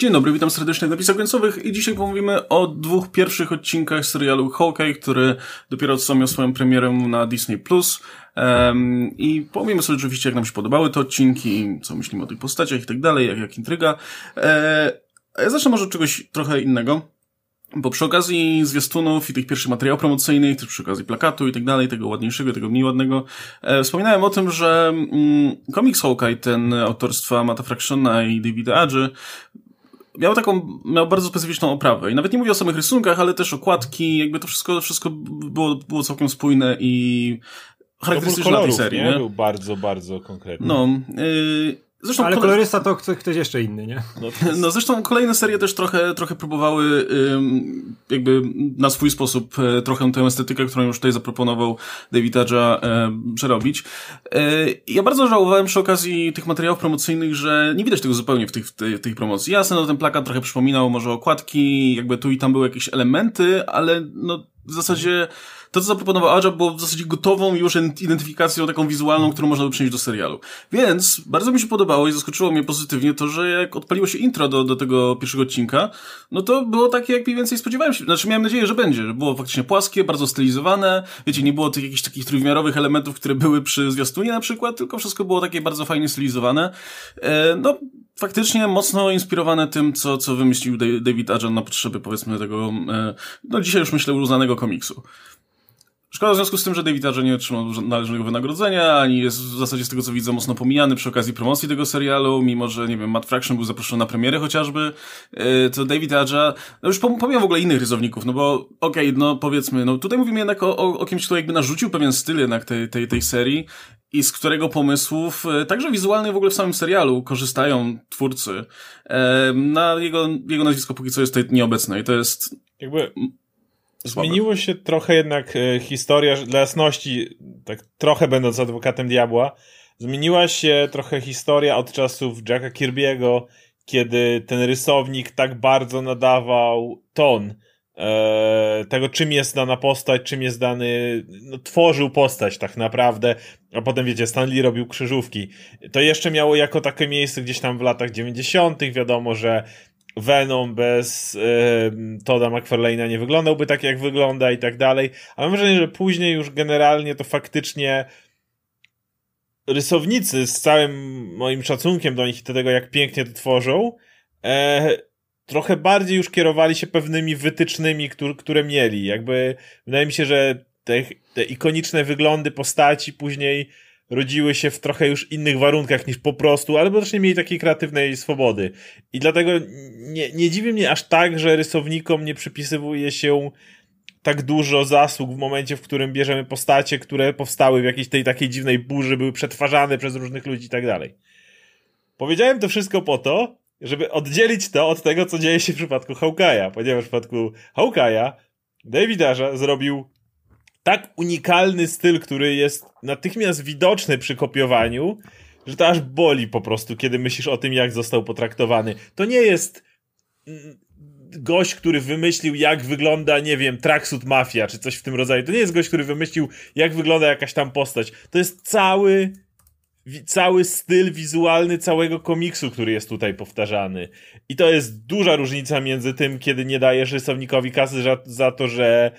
Dzień dobry, witam serdecznie w napisach końcowych i dzisiaj pomówimy o dwóch pierwszych odcinkach serialu Hawkeye, który dopiero co miał swoją premierę na Disney+. Um, I powiemy sobie oczywiście, jak nam się podobały te odcinki, co myślimy o tych postaciach i tak dalej, jak, jak intryga. E, ja zacznę może od czegoś trochę innego. Bo przy okazji zwiastunów i tych pierwszych materiałów promocyjnych, też przy okazji plakatu i tak dalej, tego ładniejszego, tego mniej ładnego, e, wspominałem o tym, że mm, komiks Hawkeye, ten autorstwa Mata Fractiona i Davida Adży, miał taką, miał bardzo specyficzną oprawę. I nawet nie mówię o samych rysunkach, ale też okładki, jakby to wszystko, wszystko było, było całkiem spójne i charakterystyczne tej serii. Nie? nie? Był bardzo, bardzo konkretny. No, yy, Zresztą Ale kolorysta to ktoś jeszcze inny, nie? No, jest... no zresztą kolejne serie też trochę, trochę próbowały jakby na swój sposób e, trochę tę estetykę, którą już tutaj zaproponował David Adja e, przerobić. E, ja bardzo żałowałem przy okazji tych materiałów promocyjnych, że nie widać tego zupełnie w tych, w tej, w tej promocji. Jasne, no ten plakat trochę przypominał może okładki, jakby tu i tam były jakieś elementy, ale no w zasadzie to, co zaproponował Adja, było w zasadzie gotową już identyfikacją taką wizualną, którą można by przenieść do serialu. Więc bardzo mi się podobało i zaskoczyło mnie pozytywnie to, że jak odpaliło się intro do, do tego pierwszego odcinka, no to było takie, jak mniej więcej spodziewałem się. Znaczy miałem nadzieję, że będzie, że było faktycznie płaskie, bardzo stylizowane, wiecie, nie było tych jakichś takich trójwymiarowych elementów, które były przy zwiastunie na przykład, tylko wszystko było takie bardzo fajnie stylizowane. E, no, faktycznie mocno inspirowane tym, co, co wymyślił David Ajan na potrzeby, powiedzmy, tego, e, no dzisiaj już myślę, uznanego komiksu. Szkoda w związku z tym, że David Arger nie otrzymał należnego wynagrodzenia, ani jest w zasadzie z tego co widzę mocno pomijany przy okazji promocji tego serialu, mimo że, nie wiem, Matt Fraction był zaproszony na premierę chociażby, e, to David Arger, no już pomijam w ogóle innych rysowników, no bo okej, okay, no powiedzmy, no tutaj mówimy jednak o, o, o kimś, kto jakby narzucił pewien styl jednak tej, tej, tej serii i z którego pomysłów, e, także wizualnych w ogóle w samym serialu, korzystają twórcy. E, na jego, jego nazwisko póki co jest tutaj nieobecne i to jest... Jakby Zmieniło się trochę jednak e, historia, dla jasności, tak trochę będąc adwokatem diabła, zmieniła się trochę historia od czasów Jacka Kirby'ego, kiedy ten rysownik tak bardzo nadawał ton e, tego, czym jest dana postać, czym jest dany, no, tworzył postać tak naprawdę, a potem wiecie, Stanley robił krzyżówki. To jeszcze miało jako takie miejsce gdzieś tam w latach 90., wiadomo, że Venom bez Toda McFarlane'a nie wyglądałby tak, jak wygląda i tak dalej, ale mam wrażenie, że później już generalnie to faktycznie rysownicy z całym moim szacunkiem do nich i do tego, jak pięknie to tworzą, e, trochę bardziej już kierowali się pewnymi wytycznymi, które, które mieli. Jakby wydaje mi się, że te, te ikoniczne wyglądy postaci później rodziły się w trochę już innych warunkach niż po prostu, albo też nie mieli takiej kreatywnej swobody. I dlatego nie, nie dziwi mnie aż tak, że rysownikom nie przypisywuje się tak dużo zasług w momencie, w którym bierzemy postacie, które powstały w jakiejś tej takiej dziwnej burzy, były przetwarzane przez różnych ludzi i tak dalej. Powiedziałem to wszystko po to, żeby oddzielić to od tego, co dzieje się w przypadku Hawkeye'a, ponieważ w przypadku Hawkeye'a David zrobił tak unikalny styl, który jest natychmiast widoczny przy kopiowaniu, że to aż boli po prostu, kiedy myślisz o tym, jak został potraktowany. To nie jest mm, gość, który wymyślił, jak wygląda, nie wiem, tracksuit mafia, czy coś w tym rodzaju. To nie jest gość, który wymyślił, jak wygląda jakaś tam postać. To jest cały cały styl wizualny całego komiksu, który jest tutaj powtarzany. I to jest duża różnica między tym, kiedy nie dajesz rysownikowi kasy za, za to, że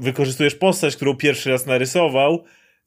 wykorzystujesz postać, którą pierwszy raz narysował.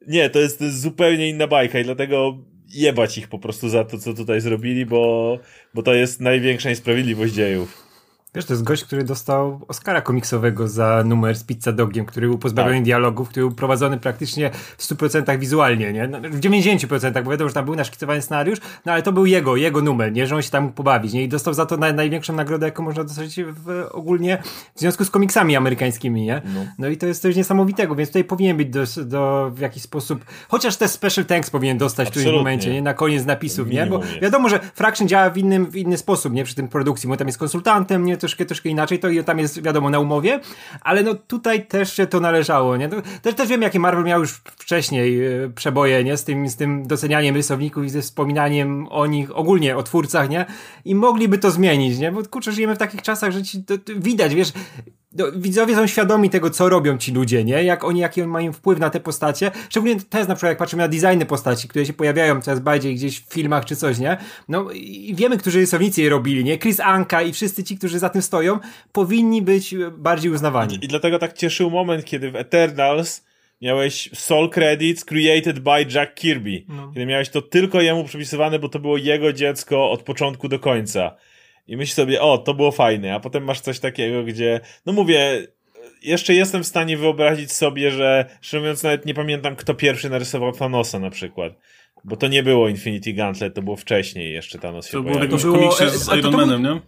Nie, to jest, to jest zupełnie inna bajka i dlatego jebać ich po prostu za to, co tutaj zrobili, bo, bo to jest największa niesprawiedliwość dziejów. Wiesz, to jest gość, który dostał Oscara komiksowego za numer z Pizza Dogiem, który był pozbawiony tak. dialogów, który był prowadzony praktycznie w 100% wizualnie, nie? No, w 90%, bo wiadomo, że tam był naszkicowany scenariusz, no ale to był jego, jego numer, nie? Że on się tam mógł pobawić, nie? I dostał za to naj, największą nagrodę, jaką można dostać w, ogólnie w związku z komiksami amerykańskimi, nie? No. no i to jest coś niesamowitego, więc tutaj powinien być do, do w jakiś sposób, chociaż te special thanks powinien dostać Absolutnie. w którymś momencie, nie? Na koniec napisów, nie? Bo wiadomo, że Fraction działa w innym, w inny sposób, nie? Przy tym produkcji, bo tam jest konsultantem, nie? Troszkę, troszkę inaczej, to tam jest wiadomo na umowie, ale no tutaj też się to należało, nie? Też, też wiem, jakie Marvel miał już wcześniej e, przeboje, nie? Z tym, z tym docenianiem rysowników i ze wspominaniem o nich, ogólnie o twórcach, nie? I mogliby to zmienić, nie? Bo kurczę, żyjemy w takich czasach, że ci to, to widać, wiesz, no, widzowie są świadomi tego, co robią ci ludzie, nie? Jak oni, jaki oni mają wpływ na te postacie. Szczególnie teraz na przykład, jak patrzymy na designy postaci, które się pojawiają coraz bardziej gdzieś w filmach czy coś, nie? No i wiemy, którzy rysownicy je robili, nie? Chris Anka i wszyscy ci, którzy za tym stoją, powinni być bardziej uznawani. I, i dlatego tak cieszył moment, kiedy w Eternals miałeś Soul Credits created by Jack Kirby. No. Kiedy miałeś to tylko jemu przypisywane, bo to było jego dziecko od początku do końca. I myślisz sobie, o, to było fajne, a potem masz coś takiego, gdzie, no mówię, jeszcze jestem w stanie wyobrazić sobie, że, szczerze mówiąc, nawet nie pamiętam, kto pierwszy narysował Thanosa na przykład. Bo to nie było Infinity Gauntlet, to było wcześniej jeszcze Thanos się To było w jakimś komiksie z Iron Manem, nie?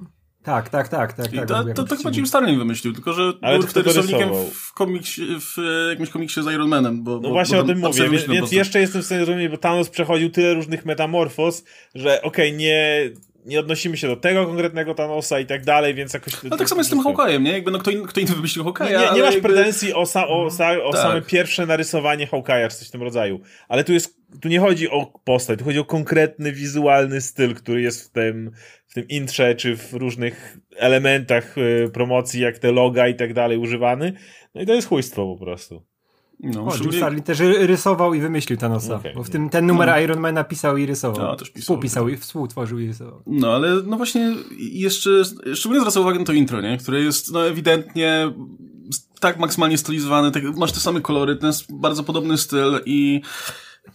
Tak, tak, tak. tak, tak to, to, to chyba Jim Starlin wymyślił, tylko że Ale był wtedy rysownikiem w, komiksie, w jakimś komiksie z Iron Manem. Bo, no bo, właśnie bo o tym mówię, więc, więc jeszcze jestem w stanie zrozumieć, bo Thanos przechodził tyle różnych metamorfoz, że okej, okay, nie nie odnosimy się do tego konkretnego Thanosa i tak dalej, więc jakoś... No tak samo jest z tym Hawkeye'em, nie? Jakby no kto, in, kto inny wymyślił Hawkeye'a, Nie, nie, nie masz jakby... pretensji o, sa, o, sa, o tak. same pierwsze narysowanie Hawkeye'a czy coś w tym rodzaju, ale tu jest, tu nie chodzi o postać, tu chodzi o konkretny wizualny styl, który jest w tym, w tym intrze, czy w różnych elementach y, promocji, jak te loga i tak dalej używany, no i to jest chujstwo po prostu. No, o, Jim Starlin też rysował i wymyślił Thanosa, okay, bo w tym ten numer no. Iron Man napisał i rysował. No, też pisał. Współpisał i współtworzył i rysował. No, ale no właśnie jeszcze, szczególnie zwracam uwagę na to intro, nie? które jest no ewidentnie tak maksymalnie stylizowane, tak, masz te same kolory, ten jest bardzo podobny styl i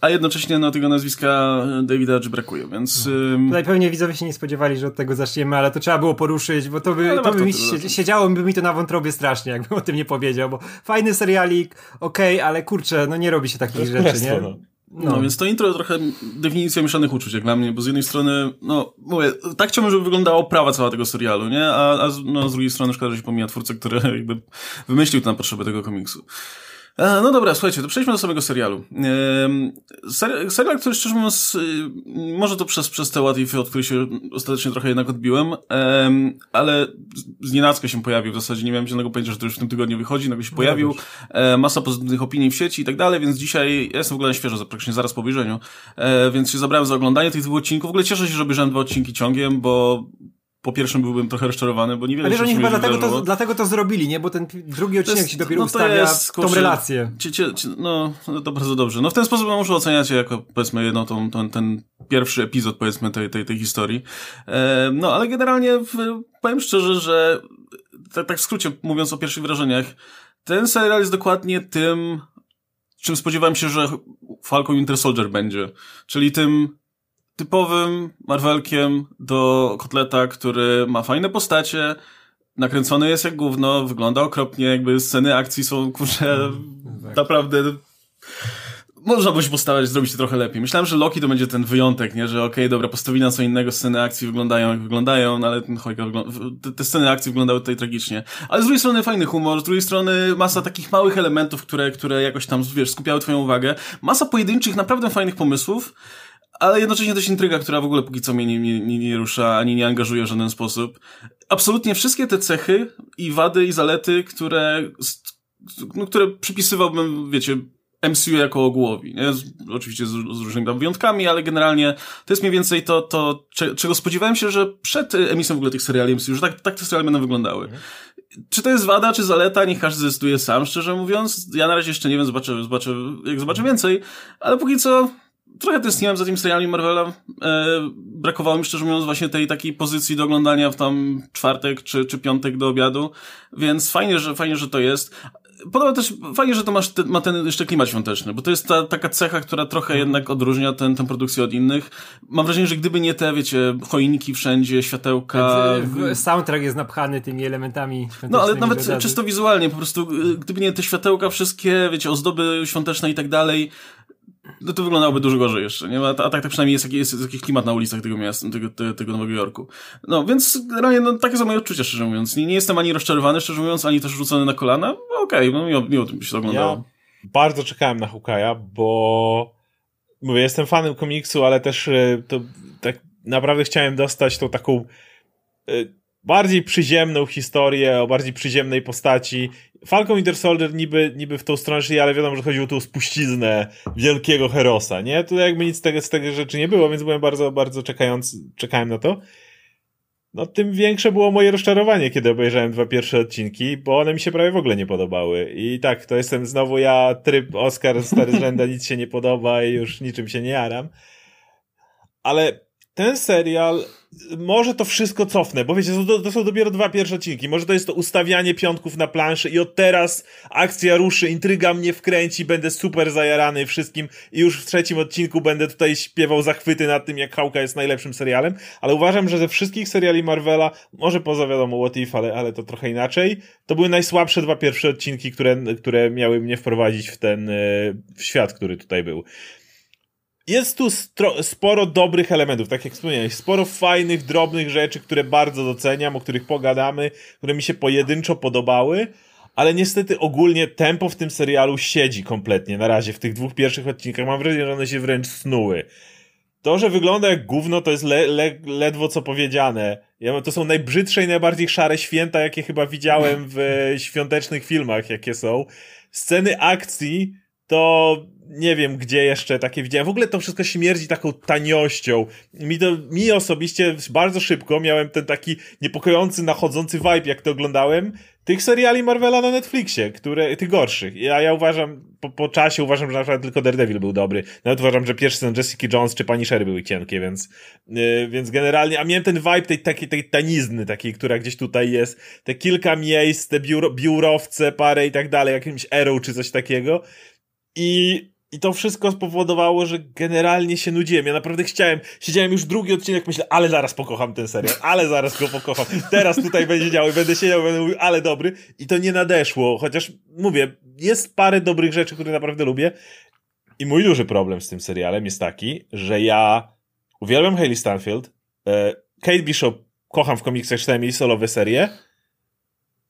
a jednocześnie no, tego nazwiska Davida Edge brakuje, więc... No. Tutaj pewnie widzowie się nie spodziewali, że od tego zaczniemy, ale to trzeba było poruszyć, bo to by, to by mi się, siedziało by mi to na wątrobie strasznie, jakbym o tym nie powiedział, bo fajny serialik, okej, okay, ale kurczę, no nie robi się takich rzeczy, nie? No. No. no. więc to intro trochę definicja mieszanych uczuć, jak dla mnie, bo z jednej strony, no, mówię, tak chciałbym, żeby wyglądała oprawa cała tego serialu, nie? A, a no, z drugiej strony szkoda, że się pomija twórcę, który jakby wymyślił to na potrzeby tego komiksu. E, no dobra, słuchajcie, to przejdźmy do samego serialu. Ser serial, który szczerze mówiąc, y, może to przez, przez te łatwy, od których się ostatecznie trochę jednak odbiłem, ale z nienacka się pojawił, w zasadzie nie miałem żadnego pojęcia, że to już w tym tygodniu wychodzi, nagle się pojawił, e, masa pozytywnych opinii w sieci i tak dalej, więc dzisiaj, ja jestem w ogóle świeżo, praktycznie zaraz po obejrzeniu, e, więc się zabrałem za oglądanie tych dwóch odcinków. W ogóle cieszę się, że obejrzałem dwa odcinki ciągiem, bo po pierwszym byłbym trochę rozczarowany, bo niewiele Ale wiesz, oni chyba dlatego to, dlatego to zrobili, nie? Bo ten drugi odcinek jest, się dopiero no ustawia jest, kurczę, tą relację. Cie, cie, cie, no, no, to bardzo dobrze. No w ten sposób muszę oceniać jako, powiedzmy, jedną tą, tą, ten pierwszy epizod, powiedzmy, tej, tej, tej historii. E, no, ale generalnie w, powiem szczerze, że tak, tak w skrócie mówiąc o pierwszych wrażeniach, ten serial jest dokładnie tym, czym spodziewałem się, że Falcon Winter Soldier będzie. Czyli tym typowym Marvelkiem do kotleta, który ma fajne postacie, nakręcony jest jak gówno, wygląda okropnie, jakby sceny akcji są, kurczę, mm, tak. naprawdę można by się postarać zrobić to trochę lepiej. Myślałem, że Loki to będzie ten wyjątek, nie? Że okej, okay, dobra, postawili na co innego, sceny akcji wyglądają jak wyglądają, no ale ten chojka te, te sceny akcji wyglądały tutaj tragicznie. Ale z drugiej strony fajny humor, z drugiej strony masa takich małych elementów, które, które jakoś tam, wiesz, skupiały twoją uwagę. Masa pojedynczych, naprawdę fajnych pomysłów, ale jednocześnie też intryga, która w ogóle póki co mnie nie, nie, nie, rusza, ani nie angażuje w żaden sposób. Absolutnie wszystkie te cechy i wady i zalety, które, no, które przypisywałbym, wiecie, MCU jako ogółowi, nie? Z, oczywiście z, z, różnymi tam wyjątkami, ale generalnie to jest mniej więcej to, to czego spodziewałem się, że przed emisją w ogóle tych seriali MCU, że tak, tak te seriale będą wyglądały. Czy to jest wada, czy zaleta, niech każdy zdecyduje sam, szczerze mówiąc. Ja na razie jeszcze nie wiem, zobaczę, zobaczę, jak zobaczę więcej, ale póki co trochę tęskniłem za tymi serialami Marvela. E, brakowało mi szczerze mówiąc właśnie tej takiej pozycji do oglądania w tam czwartek czy, czy piątek do obiadu, więc fajnie, że, fajnie, że to jest. Podoba też, fajnie, że to masz, te, ma ten jeszcze klimat świąteczny, bo to jest ta taka cecha, która trochę mhm. jednak odróżnia ten, tę produkcję od innych. Mam wrażenie, że gdyby nie te, wiecie, choinki wszędzie, światełka... Soundtrack jest napchany tymi elementami No, ale nawet czysto wizualnie, po prostu, y, gdyby nie te światełka wszystkie, wiecie, ozdoby świąteczne i tak dalej, no to wyglądałoby dużo gorzej jeszcze, nie? A, a tak, tak przynajmniej jest, jest, jest jakiś klimat na ulicach tego miasta, tego, tego, tego Nowego Jorku. No, więc generalnie, no, takie są moje odczucia, szczerze mówiąc. Nie, nie jestem ani rozczarowany, szczerze mówiąc, ani też rzucony na kolana. Okej, okay, no miło, miło tym się to oglądało. Ja bardzo czekałem na Hukaja, bo mówię, jestem fanem komiksu, ale też e, to tak naprawdę chciałem dostać tą taką e, bardziej przyziemną historię, o bardziej przyziemnej postaci. Falcon Winter Soldier niby, niby w tą stronę szli, ale wiadomo, że chodziło tu o spuściznę wielkiego herosa, nie? Tutaj jakby nic z tego, z tego rzeczy nie było, więc byłem bardzo, bardzo czekając, czekałem na to. no tym większe było moje rozczarowanie, kiedy obejrzałem dwa pierwsze odcinki, bo one mi się prawie w ogóle nie podobały. I tak, to jestem znowu ja, tryb Oscar stary z nic się nie podoba i już niczym się nie jaram. Ale ten serial, może to wszystko cofnę, bo wiecie, to, to, są dopiero dwa pierwsze odcinki. Może to jest to ustawianie piątków na planszy i od teraz akcja ruszy, intryga mnie wkręci, będę super zajarany wszystkim i już w trzecim odcinku będę tutaj śpiewał zachwyty nad tym, jak Hałka jest najlepszym serialem, ale uważam, że ze wszystkich seriali Marvela, może poza wiadomo What If, ale, ale to trochę inaczej, to były najsłabsze dwa pierwsze odcinki, które, które miały mnie wprowadzić w ten e, w świat, który tutaj był jest tu sporo dobrych elementów, tak jak wspomniałeś, sporo fajnych, drobnych rzeczy, które bardzo doceniam, o których pogadamy, które mi się pojedynczo podobały, ale niestety ogólnie tempo w tym serialu siedzi kompletnie na razie w tych dwóch pierwszych odcinkach. Mam wrażenie, że one się wręcz snuły. To, że wygląda jak gówno, to jest le, le, ledwo co powiedziane. Ja, to są najbrzydsze i najbardziej szare święta, jakie chyba widziałem w świątecznych filmach, jakie są. Sceny akcji to nie wiem, gdzie jeszcze takie widziałem. W ogóle to wszystko śmierdzi taką taniością. Mi, to, mi osobiście bardzo szybko miałem ten taki niepokojący, nachodzący vibe, jak to oglądałem, tych seriali Marvela na Netflixie, które, tych gorszych. Ja, ja uważam, po, po czasie uważam, że na przykład tylko Daredevil był dobry. Nawet uważam, że pierwszy sezon Jessica Jones czy Pani Sherry były cienkie, więc, yy, więc generalnie, a miałem ten vibe tej takiej, tej tanizny takiej, która gdzieś tutaj jest. Te kilka miejsc, te biuro, biurowce, parę i tak dalej, jakimś Arrow czy coś takiego. I i to wszystko spowodowało, że generalnie się nudziłem. Ja naprawdę chciałem, siedziałem już drugi odcinek, myślę, ale zaraz pokocham ten serial, ale zaraz go pokocham. Teraz tutaj będzie działo, będę siedział, będę mówił, ale dobry. I to nie nadeszło, chociaż mówię, jest parę dobrych rzeczy, które naprawdę lubię. I mój duży problem z tym serialem jest taki, że ja uwielbiam Hayley Stanfield, e, Kate Bishop kocham w komiksach, czytałem jej solowe serie.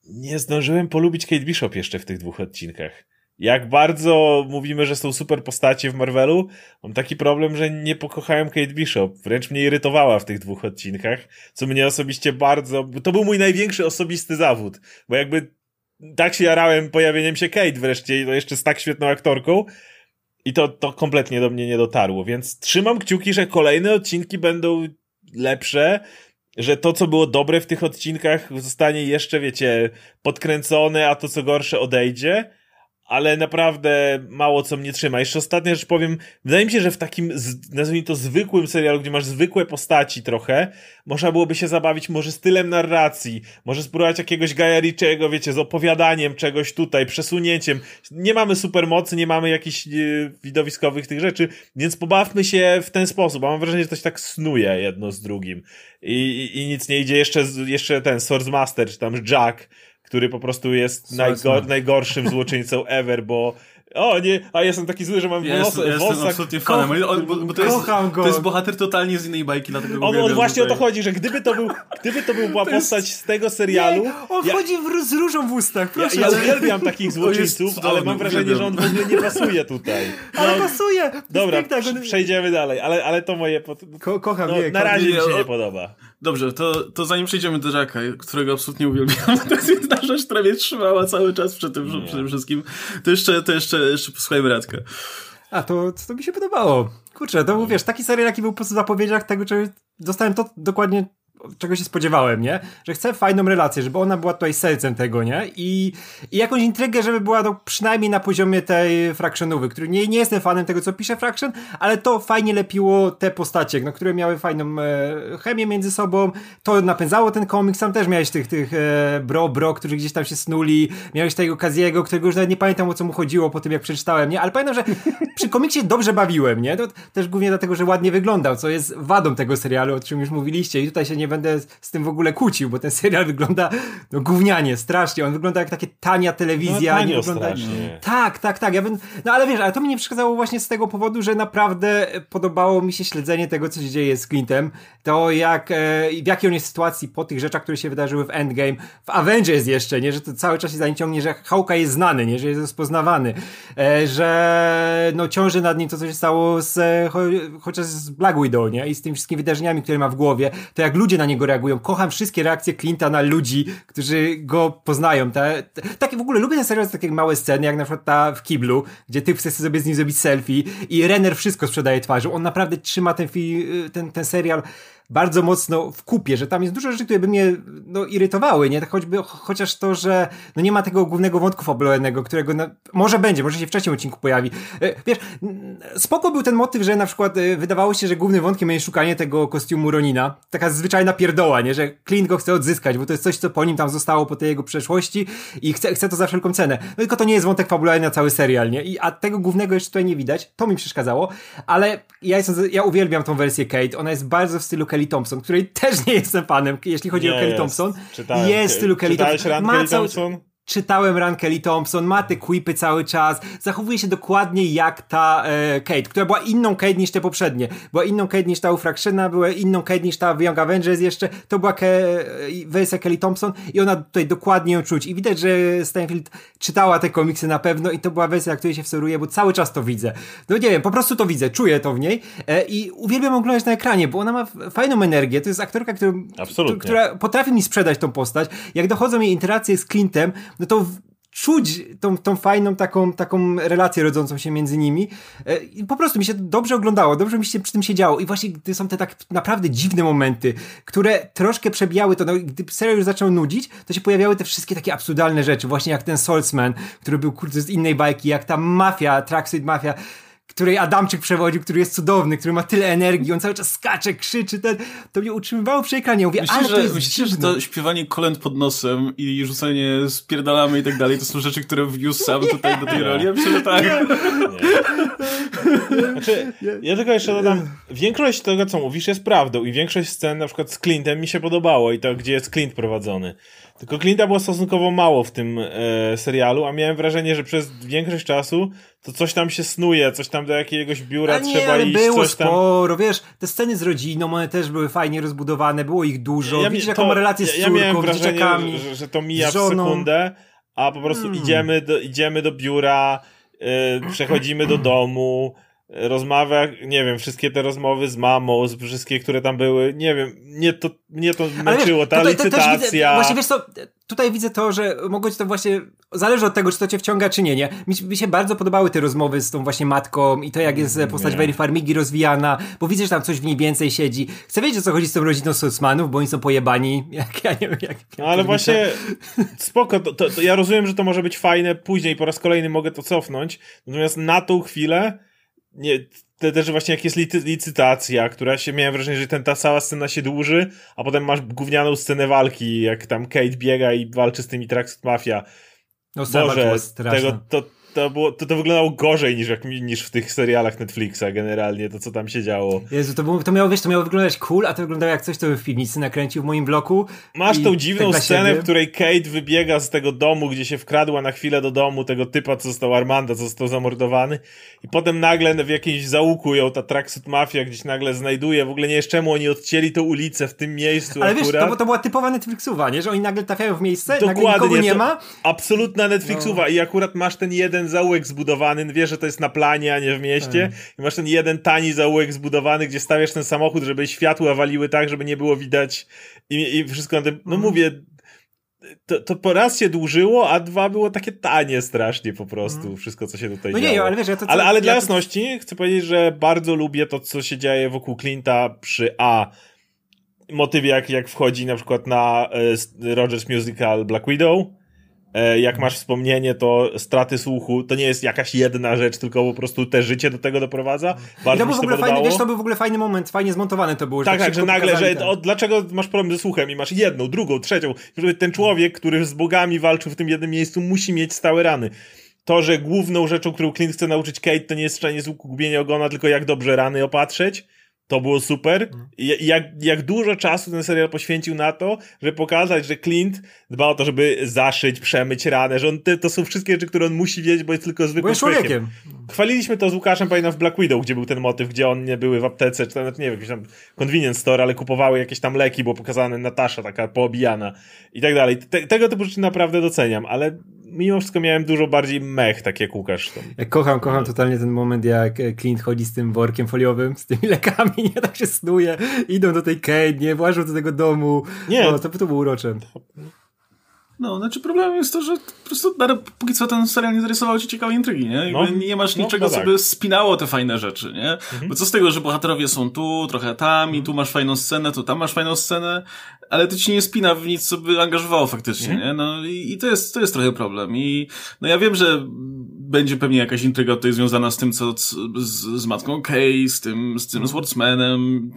Nie zdążyłem polubić Kate Bishop jeszcze w tych dwóch odcinkach jak bardzo mówimy, że są super postacie w Marvelu, mam taki problem, że nie pokochałem Kate Bishop. Wręcz mnie irytowała w tych dwóch odcinkach, co mnie osobiście bardzo... To był mój największy osobisty zawód, bo jakby tak się jarałem pojawieniem się Kate wreszcie to jeszcze z tak świetną aktorką i to, to kompletnie do mnie nie dotarło, więc trzymam kciuki, że kolejne odcinki będą lepsze, że to, co było dobre w tych odcinkach zostanie jeszcze, wiecie, podkręcone, a to, co gorsze odejdzie ale naprawdę mało co mnie trzyma. Jeszcze ostatnia rzecz powiem, wydaje mi się, że w takim, nazwijmy to zwykłym serialu, gdzie masz zwykłe postaci trochę, można byłoby się zabawić może stylem narracji, może spróbować jakiegoś Gaja Richiego, wiecie, z opowiadaniem czegoś tutaj, przesunięciem. Nie mamy supermocy, nie mamy jakichś e, widowiskowych tych rzeczy, więc pobawmy się w ten sposób, a mam wrażenie, że to się tak snuje jedno z drugim. I, i, i nic nie idzie. Jeszcze, jeszcze ten Source Master, czy tam Jack, który po prostu jest najgor najgorszym złoczyńcą ever, bo o nie, a jestem taki zły, że mam ja włos, jestem, jestem absolutnie fanem. On, bo, bo to, jest, to jest bohater totalnie z innej bajki, dlatego On, on właśnie tutaj. o to chodzi, że gdyby to był, gdyby to był była to postać jest... z tego serialu... Nie, on ja, chodzi w, z różą w ustach, proszę. Ja, ja uwielbiam takich złoczyńców, ale mam wrażenie, uwielbiam. że on w ogóle nie pasuje tutaj. No, ale pasuje! Dobra, przejdziemy dalej, ale, ale to moje... Pod... Ko kocham, no, nie, Na razie mi się nie podoba. Dobrze, to, to zanim przejdziemy do Jacka, którego absolutnie uwielbiam, to jest jedna rzecz, która mnie trzymała cały czas przy tym, przy tym wszystkim, to jeszcze, to jeszcze, jeszcze posłuchajmy Radka. A, to, to mi się podobało. Kurczę, to wiesz, taki serial, jaki był po zapowiedziach tego, czego dostałem to dokładnie czego się spodziewałem, nie? Że chcę fajną relację, żeby ona była tutaj sercem tego, nie? I, i jakąś intrygę, żeby była to przynajmniej na poziomie tej Fractionowy, który nie, nie jestem fanem tego, co pisze Fraction, ale to fajnie lepiło te postacie, no, które miały fajną e, chemię między sobą, to napędzało ten komiks, tam też miałeś tych, tych e, bro, bro, którzy gdzieś tam się snuli, miałeś tego Kaziego, którego już nawet nie pamiętam, o co mu chodziło po tym, jak przeczytałem, nie? Ale pamiętam, że przy komiksie dobrze bawiłem, nie? To też głównie dlatego, że ładnie wyglądał, co jest wadą tego serialu, o czym już mówiliście i tutaj się nie będę z tym w ogóle kłócił, bo ten serial wygląda no gównianie, strasznie. On wygląda jak takie tania telewizja. No, nie wygląda... strasznie. Tak, tak, tak. Ja bym... No ale wiesz, ale to mi nie przeszkadzało właśnie z tego powodu, że naprawdę podobało mi się śledzenie tego, co się dzieje z Clintem. To jak, e, w jakiej on jest sytuacji po tych rzeczach, które się wydarzyły w Endgame, w Avengers jeszcze, nie? Że to cały czas się za nim ciągnie, że Hawka jest znany, nie? Że jest rozpoznawany. E, że no ciąży nad nim to, co się stało z, cho chociaż z Black Widow, nie? I z tymi wszystkimi wydarzeniami, które ma w głowie. To jak ludzie na niego reagują. Kocham wszystkie reakcje Clint'a na ludzi, którzy go poznają. Te, te, takie w ogóle lubię ten serial takie małe sceny, jak na przykład ta w kiblu, gdzie ty chcesz sobie z nim zrobić selfie i Renner wszystko sprzedaje twarzą. On naprawdę trzyma ten, film, ten, ten serial bardzo mocno w kupie, że tam jest dużo rzeczy, które by mnie no, irytowały, nie? Choćby, chociaż to, że no, nie ma tego głównego wątku fabularnego, którego na, może będzie, może się w trzecim odcinku pojawi. E, wiesz, spoko był ten motyw, że na przykład e, wydawało się, że głównym wątkiem będzie szukanie tego kostiumu Ronina. Taka zwyczajna pierdoła, nie? Że Clint go chce odzyskać, bo to jest coś, co po nim tam zostało po tej jego przeszłości i chce, chce to za wszelką cenę. No tylko to nie jest wątek fabularny na cały serial, nie? I, a tego głównego jeszcze tutaj nie widać. To mi przeszkadzało, ale ja, jestem, ja uwielbiam tą wersję Kate. Ona jest bardzo w stylu Kelly Thompson, której też nie jestem fanem, jeśli chodzi Nie o Kelly jest. Thompson. Czytałem. Jest w stylu Kelly Thompson. Ma Kelly cały- Thompson? Czytałem Run Kelly Thompson, ma te quipy cały czas, zachowuje się dokładnie jak ta e, Kate, która była inną Kate niż te poprzednie. Była inną Kate niż ta u Fractiona, była inną Kate niż ta Young Avengers jeszcze. To była ke, wersja Kelly Thompson i ona tutaj dokładnie ją czuć. I widać, że Steinfeld czytała te komiksy na pewno i to była wersja, na której się wzoruje, bo cały czas to widzę. No nie wiem, po prostu to widzę, czuję to w niej e, i uwielbiam oglądać na ekranie, bo ona ma fajną energię. To jest aktorka, którą, która potrafi mi sprzedać tą postać. Jak dochodzą jej interakcje z Clintem, no to czuć tą, tą fajną taką, taką relację rodzącą się między nimi. E, I po prostu mi się to dobrze oglądało, dobrze mi się przy tym siedziało. I właśnie gdy są te tak naprawdę dziwne momenty, które troszkę przebijały to, no, gdy serial już zaczął nudzić, to się pojawiały te wszystkie takie absurdalne rzeczy, właśnie jak ten Salesman, który był kurde z innej bajki, jak ta mafia, Tracksuit Mafia, której Adamczyk przewodził, który jest cudowny, który ma tyle energii, on cały czas skacze, krzyczy, ten, to mnie utrzymywało przy ekranie. Mówię, ale Myślisz, to że, jest że dziwne. to śpiewanie kolęd pod nosem i rzucanie spierdalamy i tak dalej, to są rzeczy, które wniósł sam tutaj do tej roli? Ja myślę, że tak. Znaczy, ja tylko jeszcze dodam, większość tego, co mówisz, jest prawdą i większość scen, na przykład z Clintem, mi się podobało i to, gdzie jest Clint prowadzony. Tylko Clint'a było stosunkowo mało w tym e, serialu, a miałem wrażenie, że przez większość czasu to coś tam się snuje, coś tam do jakiegoś biura nie, trzeba ale iść, było coś tam... sporo, wiesz, te sceny z rodziną, one też były fajnie rozbudowane, było ich dużo, Ja widzisz jaką relację z córką, ja miałem wrażenie, dzieciakami. że, że to mija w sekundę, a po prostu Hmm. idziemy, do, idziemy do biura, y, przechodzimy do domu, rozmawia, nie wiem, wszystkie te rozmowy z mamą, z wszystkie, które tam były, nie wiem, mnie to, mnie to męczyło, ta tutaj też widzę, licytacja. właśnie wiesz co, tutaj widzę to, że mogło ci to właśnie, zależy od tego, czy to cię wciąga, czy nie, nie. Mi, mi się bardzo podobały te rozmowy z tą właśnie matką i to, jak jest e, postać. Very Farmigi rozwijana, bo widzę, że tam coś w niej więcej siedzi. Chcę wiedzieć, o co chodzi z tą rodziną Suitsmanów, bo oni są pojebani, jak ja nie wiem, jak... No ale właśnie spoko, to, to, to ja rozumiem, że to może być fajne później, po raz kolejny mogę to cofnąć, natomiast na tą chwilę nie, te, też właśnie jak jest licy, licytacja, która się, miałem wrażenie, że ten, ta cała scena się dłuży, a potem masz gównianą scenę walki, jak tam Kate biega i walczy z tymi Tracksuit Mafia. No, Boże, tego, to, to, było, to, to wyglądało gorzej niż, jak, niż w tych serialach Netflixa generalnie, to co tam się działo. Jezu, to, było, to miało, wiesz, to miało wyglądać cool, a to wyglądało jak coś, co bym w piwnicy nakręcił w moim bloku. Masz tą tak dziwną dla scenę, w której Kate wybiega z tego domu, gdzie się wkradła na chwilę do domu tego typa, co został Armanda, co został zamordowany i potem nagle w jakimś załuku ją ta Tracksuit Mafia gdzieś nagle znajduje. W ogóle nie wiesz czemu oni odcięli tą ulicę w tym miejscu Ale wiesz, akurat. to, to była typowa Netflixowa, nie? Że oni nagle trafiają w miejsce, nagle Dokładnie, nikogo nie ma. Absolutna Netflixowa i akurat masz ten jeden zaułek zbudowany, wiesz, że to jest na planie, a nie w mieście Tak. i masz ten jeden tani zaułek zbudowany, gdzie stawiasz ten samochód, żeby światła waliły tak, żeby nie było widać i, i wszystko na tym, no Mhm. mówię, to, to po raz się dłużyło, a dwa było takie tanie strasznie po prostu, wszystko co się tutaj. No działo. nie, ale wiesz, ja to... co- Ale, ale ja dla to- jasności chcę powiedzieć, że bardzo lubię to, co się dzieje wokół Clint'a przy A. Motyw jak, jak wchodzi na przykład na e, Rogers Musical Black Widow. E, jak masz wspomnienie, to straty słuchu to nie jest jakaś jedna rzecz, tylko po prostu te życie do tego doprowadza. I Bardzo to mi był w to ogóle fajny, wiesz, to był w ogóle fajny moment, fajnie zmontowane to było. Tak, tak, szybko że nagle, że ten- o, dlaczego masz problem ze słuchem i masz jedną, drugą, trzecią. Ten człowiek, który z bogami walczył w tym jednym miejscu, musi mieć stałe rany. To, że główną rzeczą, którą Clint chce nauczyć Kate, to nie jest szczenie z łuku gubienia ogona, tylko jak dobrze rany opatrzeć. To było super. I jak, jak dużo czasu ten serial poświęcił na to, żeby pokazać, że Clint dba o to, żeby zaszyć, przemyć ranę, że on, te, to są wszystkie rzeczy, które on musi wiedzieć, bo jest tylko zwykłym jest człowiekiem. człowiekiem. Chwaliliśmy to z Łukaszem, pamiętam, w Black Widow, gdzie był ten motyw, gdzie on nie były w aptece, czy tam, nie wiem, jakiś tam convenience store, ale kupowały jakieś tam leki, było pokazane Natasza taka poobijana i tak dalej. Te, tego typu rzeczy naprawdę doceniam, ale mimo wszystko miałem dużo bardziej mech, tak jak Łukasz. Tam. Ja kocham, kocham totalnie ten moment, jak e, Clint chodzi z tym workiem foliowym, z tymi lekami, nie tak się snuje, idą do tej Kate, nie, włażą do tego domu. Nie. No, to, to było urocze. No, znaczy problemem jest to, że po prostu na, póki co ten serial nie zarysował ci ciekawej intrygi, nie? No, nie masz no, niczego, no tak. co by spinało te fajne rzeczy, nie? Mhm. Bo co z tego, że bohaterowie są tu, trochę tam i mhm. tu masz fajną scenę, tu tam masz fajną scenę, ale to ci nie spina w nic, co by angażowało faktycznie, mhm. nie? No i, i, to jest, to jest trochę problem. I no ja wiem, że będzie pewnie jakaś intryga tutaj związana z tym, co z, z matką Kay, z tym, z tym Swordsmanem,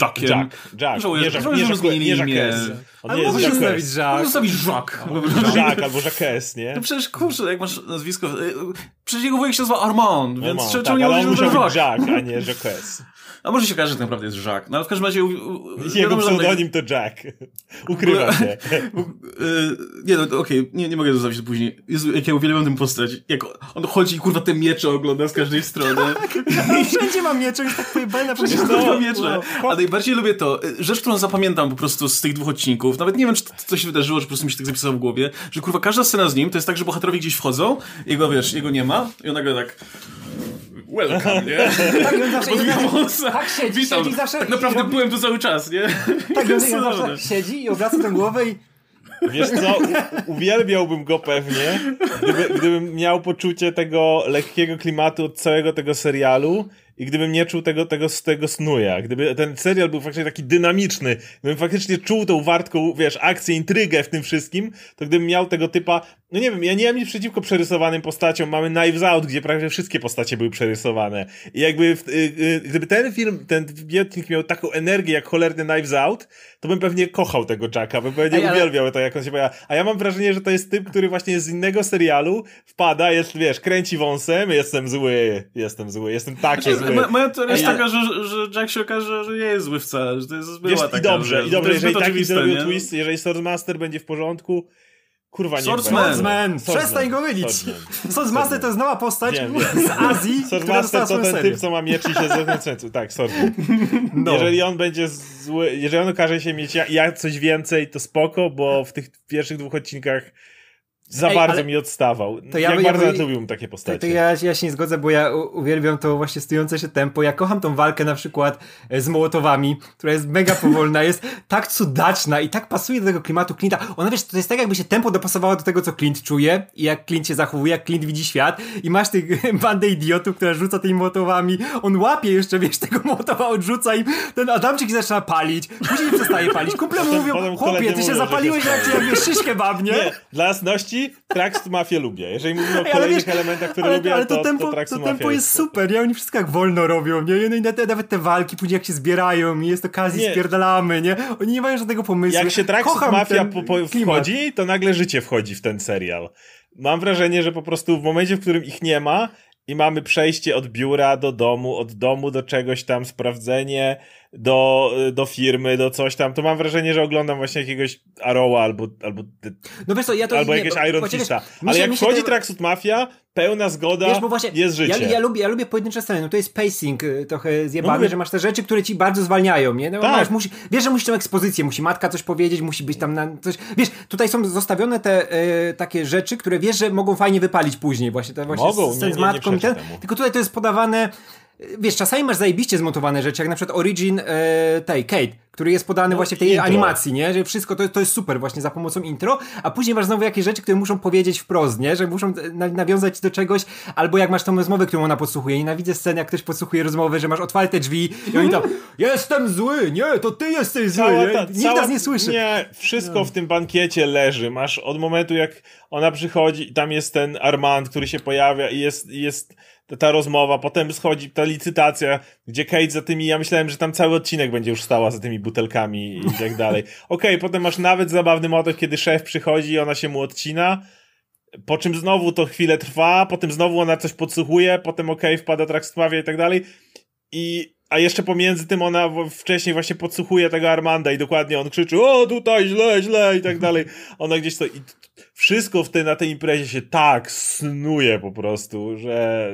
Jackiem. Jack, Jack. Żałuję, nie, że, nie, że zmienili nie imię. Może się zostawić Jack. Może zostawić Jacques. Jack albo Jacques, nie? No przecież kurczę, jak masz nazwisko... Y, przecież jego wujek się nazywa Armand, więc Armand, czemu tak, nie mówisz, że Jacques? Jack, a nie Jacques. A może się okaże, że tak naprawdę jest Jack. No ale w każdym razie... Jego pseudonim to Jack. Ukrywa się. nie no, okej, okay, nie, nie mogę zostawić to później. Jezu, jak ja uwielbiam tę postać. Jak on chodzi i kurwa te miecze ogląda z każdej strony. no, wszędzie mam miecze, jest tak pojebane przecież to miecze. A najbardziej lubię to, rzecz, którą zapamiętam po prostu z tych dwóch odcinków, nawet nie wiem, czy to, to się wydarzyło, czy po prostu mi się tak zapisało w głowie, że kurwa każda scena z nim to jest tak, że bohaterowie gdzieś wchodzą, jego wiesz, jego nie ma i ona go tak welcome, nie? tak, on zawsze, tak siedzi, Witam. siedzi zawsze. Tak naprawdę robi... byłem tu cały czas, nie? Tak, on, on zawsze siedzi i obraca tę głowę i Wiesz co, u, uwielbiałbym go pewnie, gdyby, gdybym miał poczucie tego lekkiego klimatu od całego tego serialu i gdybym nie czuł tego, tego, tego snuja, gdyby ten serial był faktycznie taki dynamiczny, gdybym faktycznie czuł tą wartką, wiesz, akcję, intrygę w tym wszystkim, to gdybym miał tego typa, no nie wiem, ja nie mam nic przeciwko przerysowanym postaciom, mamy Knives Out, gdzie prawie wszystkie postacie były przerysowane. I jakby, y, y, gdyby ten film, ten biotnik miał taką energię jak cholerny Knives Out, to bym pewnie kochał tego Jacka, bym pewnie Ej, ale... uwielbiał to, jak on się pojawia. A ja mam wrażenie, że to jest typ, który właśnie z innego serialu wpada, jest, wiesz, kręci wąsem, jestem zły, jestem zły, jestem taki znaczy, zły. Moja teoria jest taka, że, że Jack się okaże, że nie jest zły wcale, że to jest była wiesz, taka, I dobrze, że, i dobrze, jeżeli taki zrobił twist, jeżeli Swordmaster będzie w porządku, Kurwa, nie Swordsman. Swordsman. Przestań go mylić. Swordsmaster to jest nowa postać wiem, wiem. z Azji, Swordsmaster to ten typ, co ma miecz i się zewnętrzny. Tak, Swordsman. No. Jeżeli on będzie zły, jeżeli on okaże się mieć ja, ja coś więcej, to spoko, bo w tych pierwszych dwóch odcinkach za Ej, bardzo mi odstawał. To ja, Jak ja, bardzo ja, lubiłem takie postacie. To, to ja, ja, się nie zgodzę, bo ja uwielbiam to właśnie stojące się tempo. Ja kocham tą walkę na przykład e, z Mołotowami, która jest mega powolna, jest tak cudaczna i tak pasuje do tego klimatu Clint'a. Ona wiesz, to jest tak jakby się tempo dopasowało do tego, co Clint czuje i jak Clint się zachowuje, jak Clint widzi świat i masz tych bandę idiotów, która rzuca tymi Mołotowami. On łapie jeszcze, wiesz, tego Mołotowa odrzuca i ten Adamczyk zaczyna palić. Później przestaje palić. Kumple mu mówią, chłopie, ty się zapaliłeś jak, jak wiesz, szyszkę babnie. Nie, dla jasności Trax Mafię lubię. Jeżeli mówimy o kolejnych wiesz, elementach, które ale, lubię, ale to, to, tempo, to, to tempo jest, jest super. Ja oni wszystko jak wolno robią, nie? No i nawet te walki później jak się zbierają i jest okazji, nie. spierdalamy, nie? Oni nie mają żadnego pomysłu. Jak się Trax Mafia po, po wchodzi, to nagle życie wchodzi w ten serial. Mam wrażenie, że po prostu w momencie, w którym ich nie ma i mamy przejście od biura do domu, od domu do czegoś tam, sprawdzenie do, do firmy, do coś tam, to mam wrażenie, że oglądam właśnie jakiegoś Arrowa albo, albo, no wiesz co, ja to albo jakiegoś Iron Fista. Ale jak wchodzi te... Tracksuit Mafia, pełna zgoda, wiesz, właśnie, jest życie. Ja, ja, lubię, ja lubię pojedyncze sceny, no to jest pacing y, trochę zjebany, no że masz te rzeczy, które ci bardzo zwalniają, nie? No, tak. masz, musi, wiesz, że musisz tą ekspozycję, musi matka coś powiedzieć, musi być tam na coś, wiesz, tutaj są zostawione te y, takie rzeczy, które wiesz, że mogą fajnie wypalić później, właśnie te właśnie mogą, z, nie, z matką nie, ten, tylko tutaj to jest podawane wiesz, czasami masz zajebiście zmontowane rzeczy, jak na przykład origin e, tej, Kate, który jest podany no, właśnie w tej intro. animacji, nie? Że wszystko to, to jest super właśnie za pomocą intro, a później masz znowu jakieś rzeczy, które muszą powiedzieć wprost, nie? Że muszą na, nawiązać do czegoś, albo jak masz tą rozmowę, którą ona podsłuchuje. Nienawidzę scen, jak ktoś podsłuchuje rozmowę, że masz otwarte drzwi i oni tam jestem zły, nie, to ty jesteś zły, cała ta, nikt cała, nas nie słyszy. Nie, wszystko no. w tym bankiecie leży. Masz od momentu, jak ona przychodzi i tam jest ten Armand, który się pojawia i jest, jest ta rozmowa, potem schodzi ta licytacja, gdzie Kate za tymi, ja myślałem, że tam cały odcinek będzie już stała za tymi butelkami i tak dalej. Okej, okay, potem masz nawet zabawny motyw, kiedy szef przychodzi i ona się mu odcina, po czym znowu to chwilę trwa, potem znowu ona coś podsłuchuje, potem okej, okay, wpada trak i tak dalej. I a jeszcze pomiędzy tym ona wcześniej właśnie podsłuchuje tego Armanda i dokładnie on krzyczy, o tutaj źle, źle i tak dalej. Ona gdzieś to, i wszystko w tej, na tej imprezie się tak snuje po prostu, że...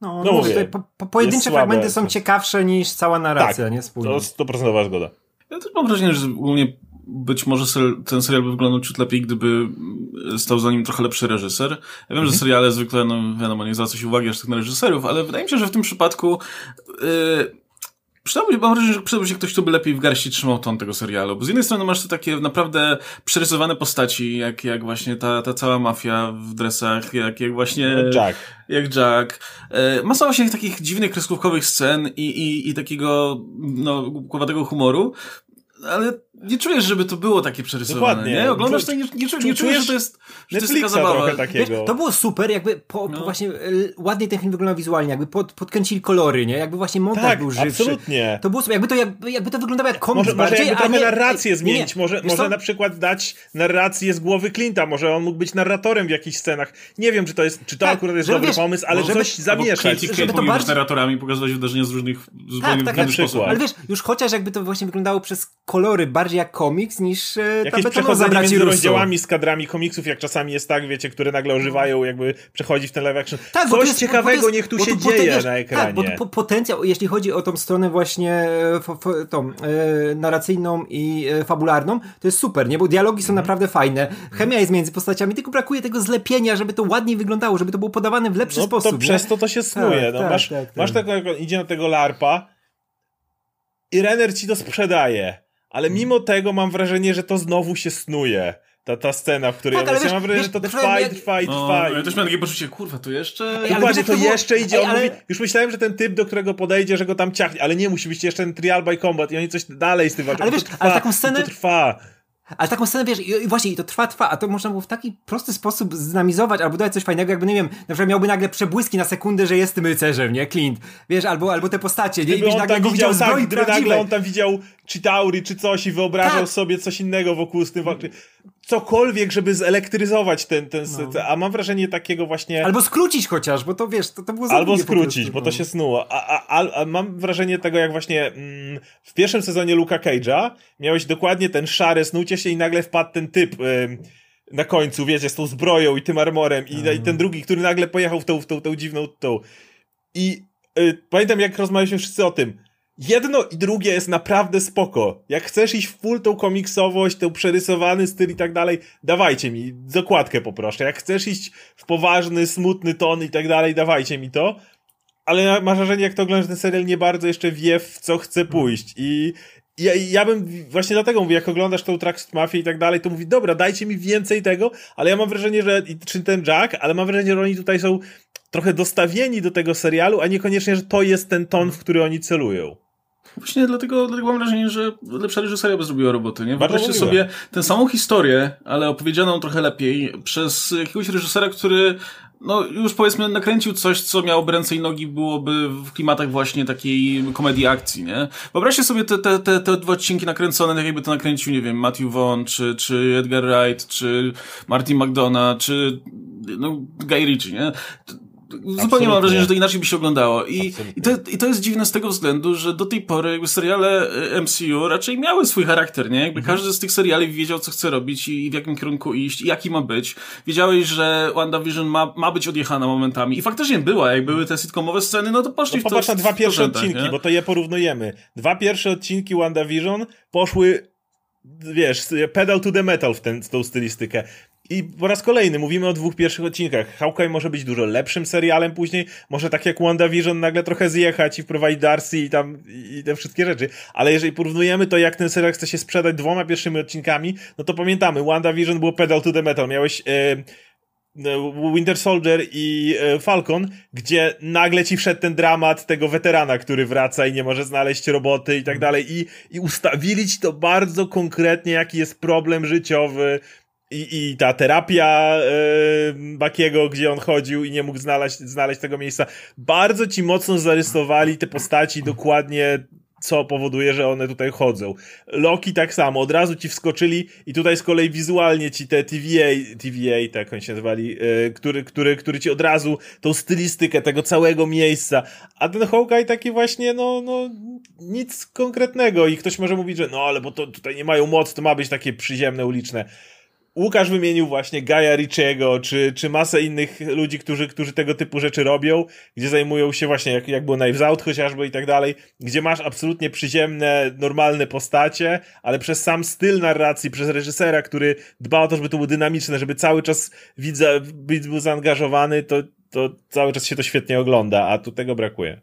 No, no mówię, po, po, pojedyncze fragmenty są ciekawsze niż cała narracja, tak, nie wspólnie. to 100% zgoda. Ja też mam wrażenie, że ogólnie być może ten serial by wyglądał ciut lepiej, gdyby stał za nim trochę lepszy reżyser. Ja wiem, mhm. że seriale zwykle, no wiadomo, nie zwraca się uwagi aż tak na reżyserów, ale wydaje mi się, że w tym przypadku yy, Przydałby, mam wrażenie, że przydałby się ktoś, kto by lepiej w garści trzymał ton tego serialu. Bo z jednej strony masz tu takie naprawdę przerysowane postaci, jak, jak właśnie ta, ta cała mafia w dresach, jak, jak właśnie... Jack. Jak Jack. E, masa właśnie takich dziwnych, kreskówkowych scen i, i, i takiego, no, głupkowatego humoru, ale nie czujesz, żeby to było takie przerysowane, Dokładnie. nie? Oglądasz to i nie, nie, czujesz, nie czujesz, że to jest, że to jest taka zabawa. trochę takiego. Wiesz, to było super, jakby po, po No. właśnie e, ładnie ten film wyglądał wizualnie, jakby pod, podkręcili kolory, nie? Jakby właśnie montaż tak, był żywszy. absolutnie. To było super, jakby to, jakby, jakby to wyglądało jak komiks Może, może bardziej, jakby a trochę nie, narrację nie, zmienić, nie. może, może na przykład dać narrację z głowy Clint'a, może on mógł być narratorem w jakichś scenach. Nie wiem, czy to jest, czy to Tak, akurat jest dobry wiesz, pomysł, ale żeby- coś zamieszać. I żeby to bardziej- narratorami, pokazywać wydarzenia z różnych, zupełnie Tak, inny tak, sposób. ale wiesz, już chociaż jakby to właśnie wyglądało przez kolory bardziej jak komiks niż e, ta Jakieś betonoza przechodzenie między rozdziałami z kadrami komiksów, jak czasami jest tak, wiecie, które nagle ożywają, jakby przechodzi w ten live action. Tak, Coś jest- ciekawego jest- niech tu się dzieje wiesz, na Tak, bo ekranie. to po, potencjał, jeśli chodzi o tą stronę właśnie e, f, f, tą, e, narracyjną i e, fabularną, to jest super, nie? Bo dialogi są naprawdę fajne, chemia jest między postaciami, tylko brakuje tego zlepienia, żeby to ładniej wyglądało, żeby to było podawane w lepszy No sposób. to nie? przez to to się snuje. Tak, no, tak, masz tak, tak. masz tego, idzie na tego larpa i Renner ci to sprzedaje, ale Mm. mimo tego mam wrażenie, że to znowu się snuje. Ta, ta scena, w której Tak. Ja wiesz- mam wrażenie, wiesz, że to trwa przykład i jak- trwa i No, trwa. ja i- też miałem takie poczucie, kurwa, to jeszcze... ale Dokładnie, jak to było- jeszcze idzie. Ej, On ale- mówi, już myślałem, że ten typ, do którego podejdzie, że go tam ciachnie, ale nie, musi być jeszcze ten trial by combat i oni coś dalej z tym walczą. Ale To wiesz, trwa, ale taką scenę- To trwa. Ale taką scenę, wiesz, i, i właśnie, i to trwa, trwa, a to można było w taki prosty sposób zdynamizować, albo dać coś fajnego, jakby, nie wiem, na przykład miałby nagle przebłyski na sekundę, że jest tym rycerzem, nie, Clint, wiesz, albo, albo te postacie, nie, i on nagle go widział, widział tak, gdyby nagle on tam widział Chitauri czy coś i wyobrażał Tak. sobie coś innego wokół z tym walczy. Cokolwiek, żeby zelektryzować ten, ten, No. a mam wrażenie takiego właśnie... Albo skrócić chociaż, bo to wiesz, to, to było Albo skrócić, prostu, bo no. to się snuło. A, a, a, mam wrażenie tego, jak właśnie mm, w pierwszym sezonie Luka Cage'a miałeś dokładnie ten szary, snucie się i nagle wpadł ten typ ym, na końcu, wiecie, z tą zbroją i tym armorem i, Mhm. i ten drugi, który nagle pojechał w tą, w tą, tą dziwną tą. I y, pamiętam, jak rozmawialiśmy wszyscy o tym. Jedno i drugie jest naprawdę spoko. Jak chcesz iść w full tą komiksowość, ten przerysowany styl i tak dalej, dawajcie mi, dokładkę poproszę. Jak chcesz iść w poważny, smutny ton i tak dalej, dawajcie mi to. Ale masz wrażenie, jak to oglądasz ten serial, nie bardzo jeszcze wie, w co chce pójść. I ja, ja bym, właśnie dlatego mówię, jak oglądasz tą Tracksuit Mafię i tak dalej, to mówi, dobra, dajcie mi więcej tego, ale ja mam wrażenie, że, czy ten Jack, ale mam wrażenie, że oni tutaj są trochę dostawieni do tego serialu, a niekoniecznie, że to jest ten ton, w który oni celują. Właśnie dlatego, dlatego mam wrażenie, że lepsza reżyseria by zrobiła roboty, nie? Wyobraźcie sobie tę samą historię, ale opowiedzianą trochę lepiej przez jakiegoś reżysera, który no już powiedzmy nakręcił coś, co miałoby ręce i nogi, byłoby w klimatach właśnie takiej komedii akcji, nie? Wyobraźcie sobie te, te, te, te dwa odcinki nakręcone, tak jakby to nakręcił, nie wiem, Matthew Vaughn, czy, czy Edgar Wright, czy Martin McDonough, czy no, Guy Ritchie, nie? Zupełnie Absolutnie. mam wrażenie, że to inaczej by się oglądało. I, i, to, I to jest dziwne z tego względu, że do tej pory jakby seriale e, MCU raczej miały swój charakter, nie? Jakby każdy z tych seriali wiedział, co chce robić i w jakim kierunku iść i jaki ma być. Wiedziałeś, że WandaVision ma, ma być odjechana momentami. I faktycznie była. Jak były te sitcomowe sceny, no to poszli No w to popatrz na dwa pierwsze odcinki, nie? bo to je porównujemy. Dwa pierwsze odcinki WandaVision poszły, wiesz, pedal to the metal w, ten, w tą stylistykę. I po raz kolejny mówimy o dwóch pierwszych odcinkach. Hawkeye może być dużo lepszym serialem później, może tak jak WandaVision nagle trochę zjechać i wprowadzić Darcy i tam i te wszystkie rzeczy. Ale jeżeli porównujemy to, jak ten serial chce się sprzedać dwoma pierwszymi odcinkami, no to pamiętamy, WandaVision było pedal to the metal. Miałeś... E, Winter Soldier i e, Falcon, gdzie nagle ci wszedł ten dramat tego weterana, który wraca i nie może znaleźć roboty i tak dalej i, i ustawili ci to bardzo konkretnie, jaki jest problem życiowy i, i ta terapia e, Bakiego, gdzie on chodził i nie mógł znaleźć, znaleźć tego miejsca. Bardzo ci mocno zarysowali te postaci dokładnie co powoduje, że one tutaj chodzą. Loki tak samo, od razu ci wskoczyli i tutaj z kolei wizualnie ci te TVA, TVA tak oni się nazywali, yy, który, który, który ci od razu tą stylistykę tego całego miejsca, a ten Hawkeye taki właśnie, no, no, nic konkretnego i ktoś może mówić, że no, ale bo to tutaj nie mają mocy, to ma być takie przyziemne, uliczne. Łukasz wymienił właśnie Gaja Richiego, czy, czy masę innych ludzi, którzy, którzy tego typu rzeczy robią, gdzie zajmują się właśnie, jak, jak było Knives Out chociażby i tak dalej, gdzie masz absolutnie przyziemne, normalne postacie, ale przez sam styl narracji, przez reżysera, który dba o to, żeby to było dynamiczne, żeby cały czas widza, widz był zaangażowany, to, to cały czas się to świetnie ogląda, a tu tego brakuje.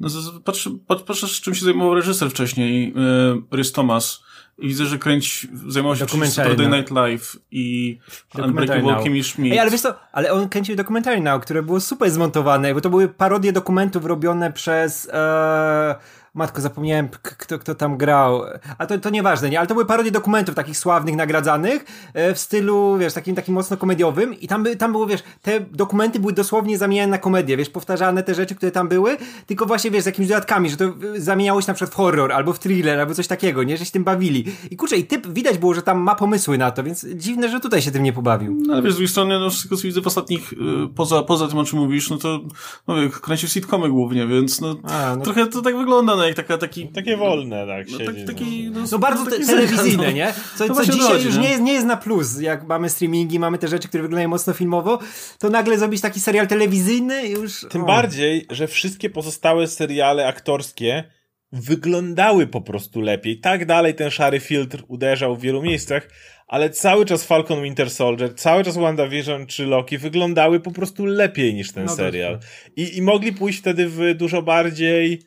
No, patrz, patrz, patrz, czym się zajmował reżyser wcześniej, yy, Rhys Thomas. Widzę, że kręci, zajmował się Saturday Night Live i Unbreakable Kimmy Schmidt. Ej, ale wiesz co, ale on kręcił dokumentary now, które było super zmontowane, bo to były parodie dokumentów robione przez... E Matko, zapomniałem, kto, kto tam grał. A to, to nieważne, nie? Ale to były parodie dokumentów takich sławnych, nagradzanych e, w stylu, wiesz, takim, takim mocno komediowym i tam, by, tam było, wiesz, te dokumenty były dosłownie zamieniane na komedię, wiesz, powtarzane te rzeczy, które tam były, tylko właśnie, wiesz, z jakimiś dodatkami, że to zamieniało się na przykład w horror, albo w thriller, albo coś takiego, nie? Że się tym bawili. I kurczę, i typ, widać było, że tam ma pomysły na to, więc dziwne, że tutaj się tym nie pobawił. No, ale wiesz, z drugiej strony, no, z tego co widzę w ostatnich, y, poza, poza tym, o czym mówisz, no to, no, kręcił sitcomy głównie, więc, no, A, no trochę to tak wygląda, no, jak taka, taki... Takie wolne, tak, no, tak, taki, no, no bardzo te, telewizyjne, nie? Co, co dzisiaj chodzi, już nie jest, nie jest na plus, jak mamy streamingi, mamy te rzeczy, które wyglądają mocno filmowo, to nagle zrobić taki serial telewizyjny już... Tym o. bardziej, że wszystkie pozostałe seriale aktorskie wyglądały po prostu lepiej. Tak dalej ten szary filtr uderzał w wielu miejscach, ale cały czas Falcon Winter Soldier, cały czas WandaVision czy Loki wyglądały po prostu lepiej niż ten no serial. I, I mogli pójść wtedy w dużo bardziej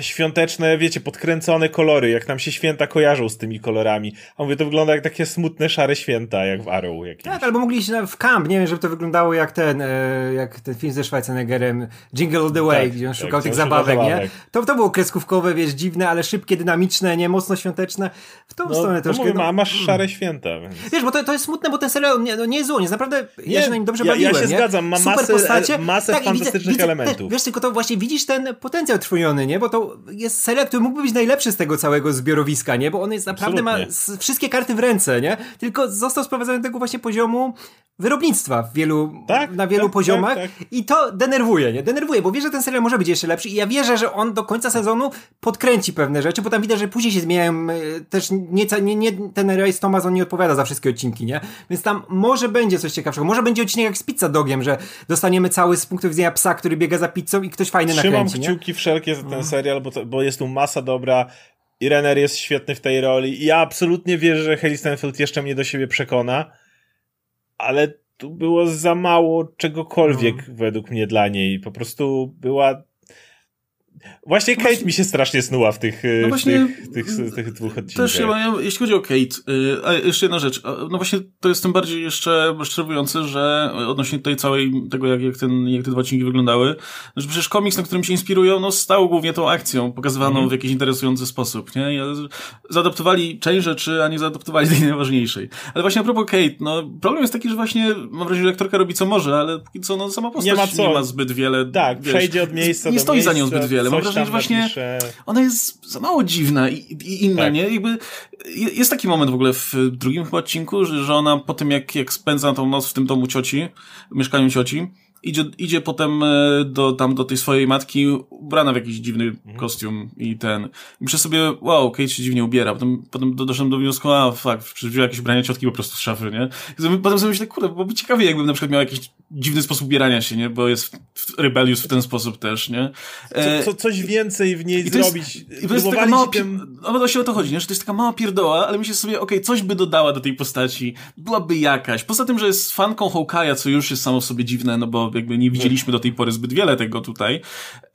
świąteczne, wiecie, podkręcone kolory, jak nam się święta kojarzą z tymi kolorami. A mówię, to wygląda jak takie smutne, szare święta, jak w Arrow jakimś. Tak, albo mogli iść w camp, nie wiem, żeby to wyglądało jak ten, e, jak ten film ze Schwarzeneggerem, Jingle All The Way, tak, gdzie on szukał tak, tych zabawek, zabawek, nie? To, to było kreskówkowe, wiesz, dziwne, ale szybkie, dynamiczne, nie, mocno świąteczne. W tą no, stronę troszkę. Mówię, no, a masz szare święta. Więc... Wiesz, bo to, to jest smutne, bo ten serial nie, no, nie jest zły, jest naprawdę, nie, ja się na nim dobrze ja, bawiłem, Ja się nie? zgadzam, ma Super masę, postacie. masę tak, fantastycznych widzę, elementów. Wiesz, tylko to właśnie widzisz ten potencjał trwoniony, nie? Bo to jest serial serial, który mógłby być najlepszy z tego całego zbiorowiska, nie? Bo on jest naprawdę Absolutnie. ma wszystkie karty w ręce, nie? Tylko został sprowadzony do tego właśnie poziomu wyrobnictwa w wielu, tak, na wielu tak, poziomach tak, tak. i to denerwuje, nie? Denerwuje, bo wierzę, że ten serial może być jeszcze lepszy i ja wierzę, że on do końca sezonu podkręci pewne rzeczy, bo tam widać, że później się zmieniają e, też nie, nie, nie ten Race Thomas, on nie odpowiada za wszystkie odcinki, nie? Więc tam może będzie coś ciekawszego, może będzie odcinek jak z Pizza Dogiem, że dostaniemy cały z punktu widzenia psa, który biega za pizzą i ktoś fajny Trzymam nakręci, Trzymam kciuki wszelkie za ten no. Serial, bo, to, bo jest tu masa dobra i Renner jest świetny w tej roli i ja absolutnie wierzę, że Haley Stanfield jeszcze mnie do siebie przekona, ale tu było za mało czegokolwiek no. według mnie dla niej. Po prostu była Właśnie Kate właśnie, mi się strasznie snuła w tych, no właśnie, w tych, tych, tych, dwóch odcinkach. Też ja, jeśli chodzi o Kate, y, a jeszcze jedna rzecz, no właśnie to jest tym bardziej jeszcze rozczarowujące, że odnośnie tej całej, tego jak, jak, ten, jak te dwa odcinki wyglądały, że przecież komiks, na którym się inspirują, no stał głównie tą akcją, pokazywaną mm. w jakiś interesujący sposób, nie? Zaadaptowali część rzeczy, a nie zaadaptowali tej najważniejszej. Ale właśnie a propos Kate, no problem jest taki, że właśnie mam wrażenie, że aktorka robi co może, ale póki co, no sama postać nie ma, co. nie ma zbyt wiele. Tak, wiesz, przejdzie od miejsca nie do stoi miejsca, za nią zbyt wiele ale mam wrażenie, że właśnie napisze... ona jest za mało dziwna i, i inna, tak. nie? Jakby jest taki moment w ogóle w drugim chyba odcinku, że, że ona po tym jak, jak spędza tą noc w tym domu cioci, w mieszkaniu cioci, idzie, idzie potem e, do, tam do tej swojej matki ubrana w jakiś dziwny mhm. kostium i ten. I myślę sobie, wow, Kate się dziwnie ubiera. Potem, potem doszedłem do wniosku, a fakt, przecież wziął jakieś ubrania ciotki po prostu z szafy, nie? I potem sobie myślę, kurde, byłoby ciekawie, jakbym na przykład miał jakiś dziwny sposób ubierania się, nie? Bo jest w, w ten sposób też, nie? E, co, co, coś więcej w niej i zrobić. Jest, I to jest taka mała, tym... no właśnie o to chodzi, nie? Że to jest taka mała pierdoła, ale myślę sobie, okej, okay, coś by dodała do tej postaci, byłaby jakaś. Poza tym, że jest fanką Hawkeye'a, co już jest samo w sobie dziwne, no bo jakby nie widzieliśmy do tej pory zbyt wiele tego tutaj.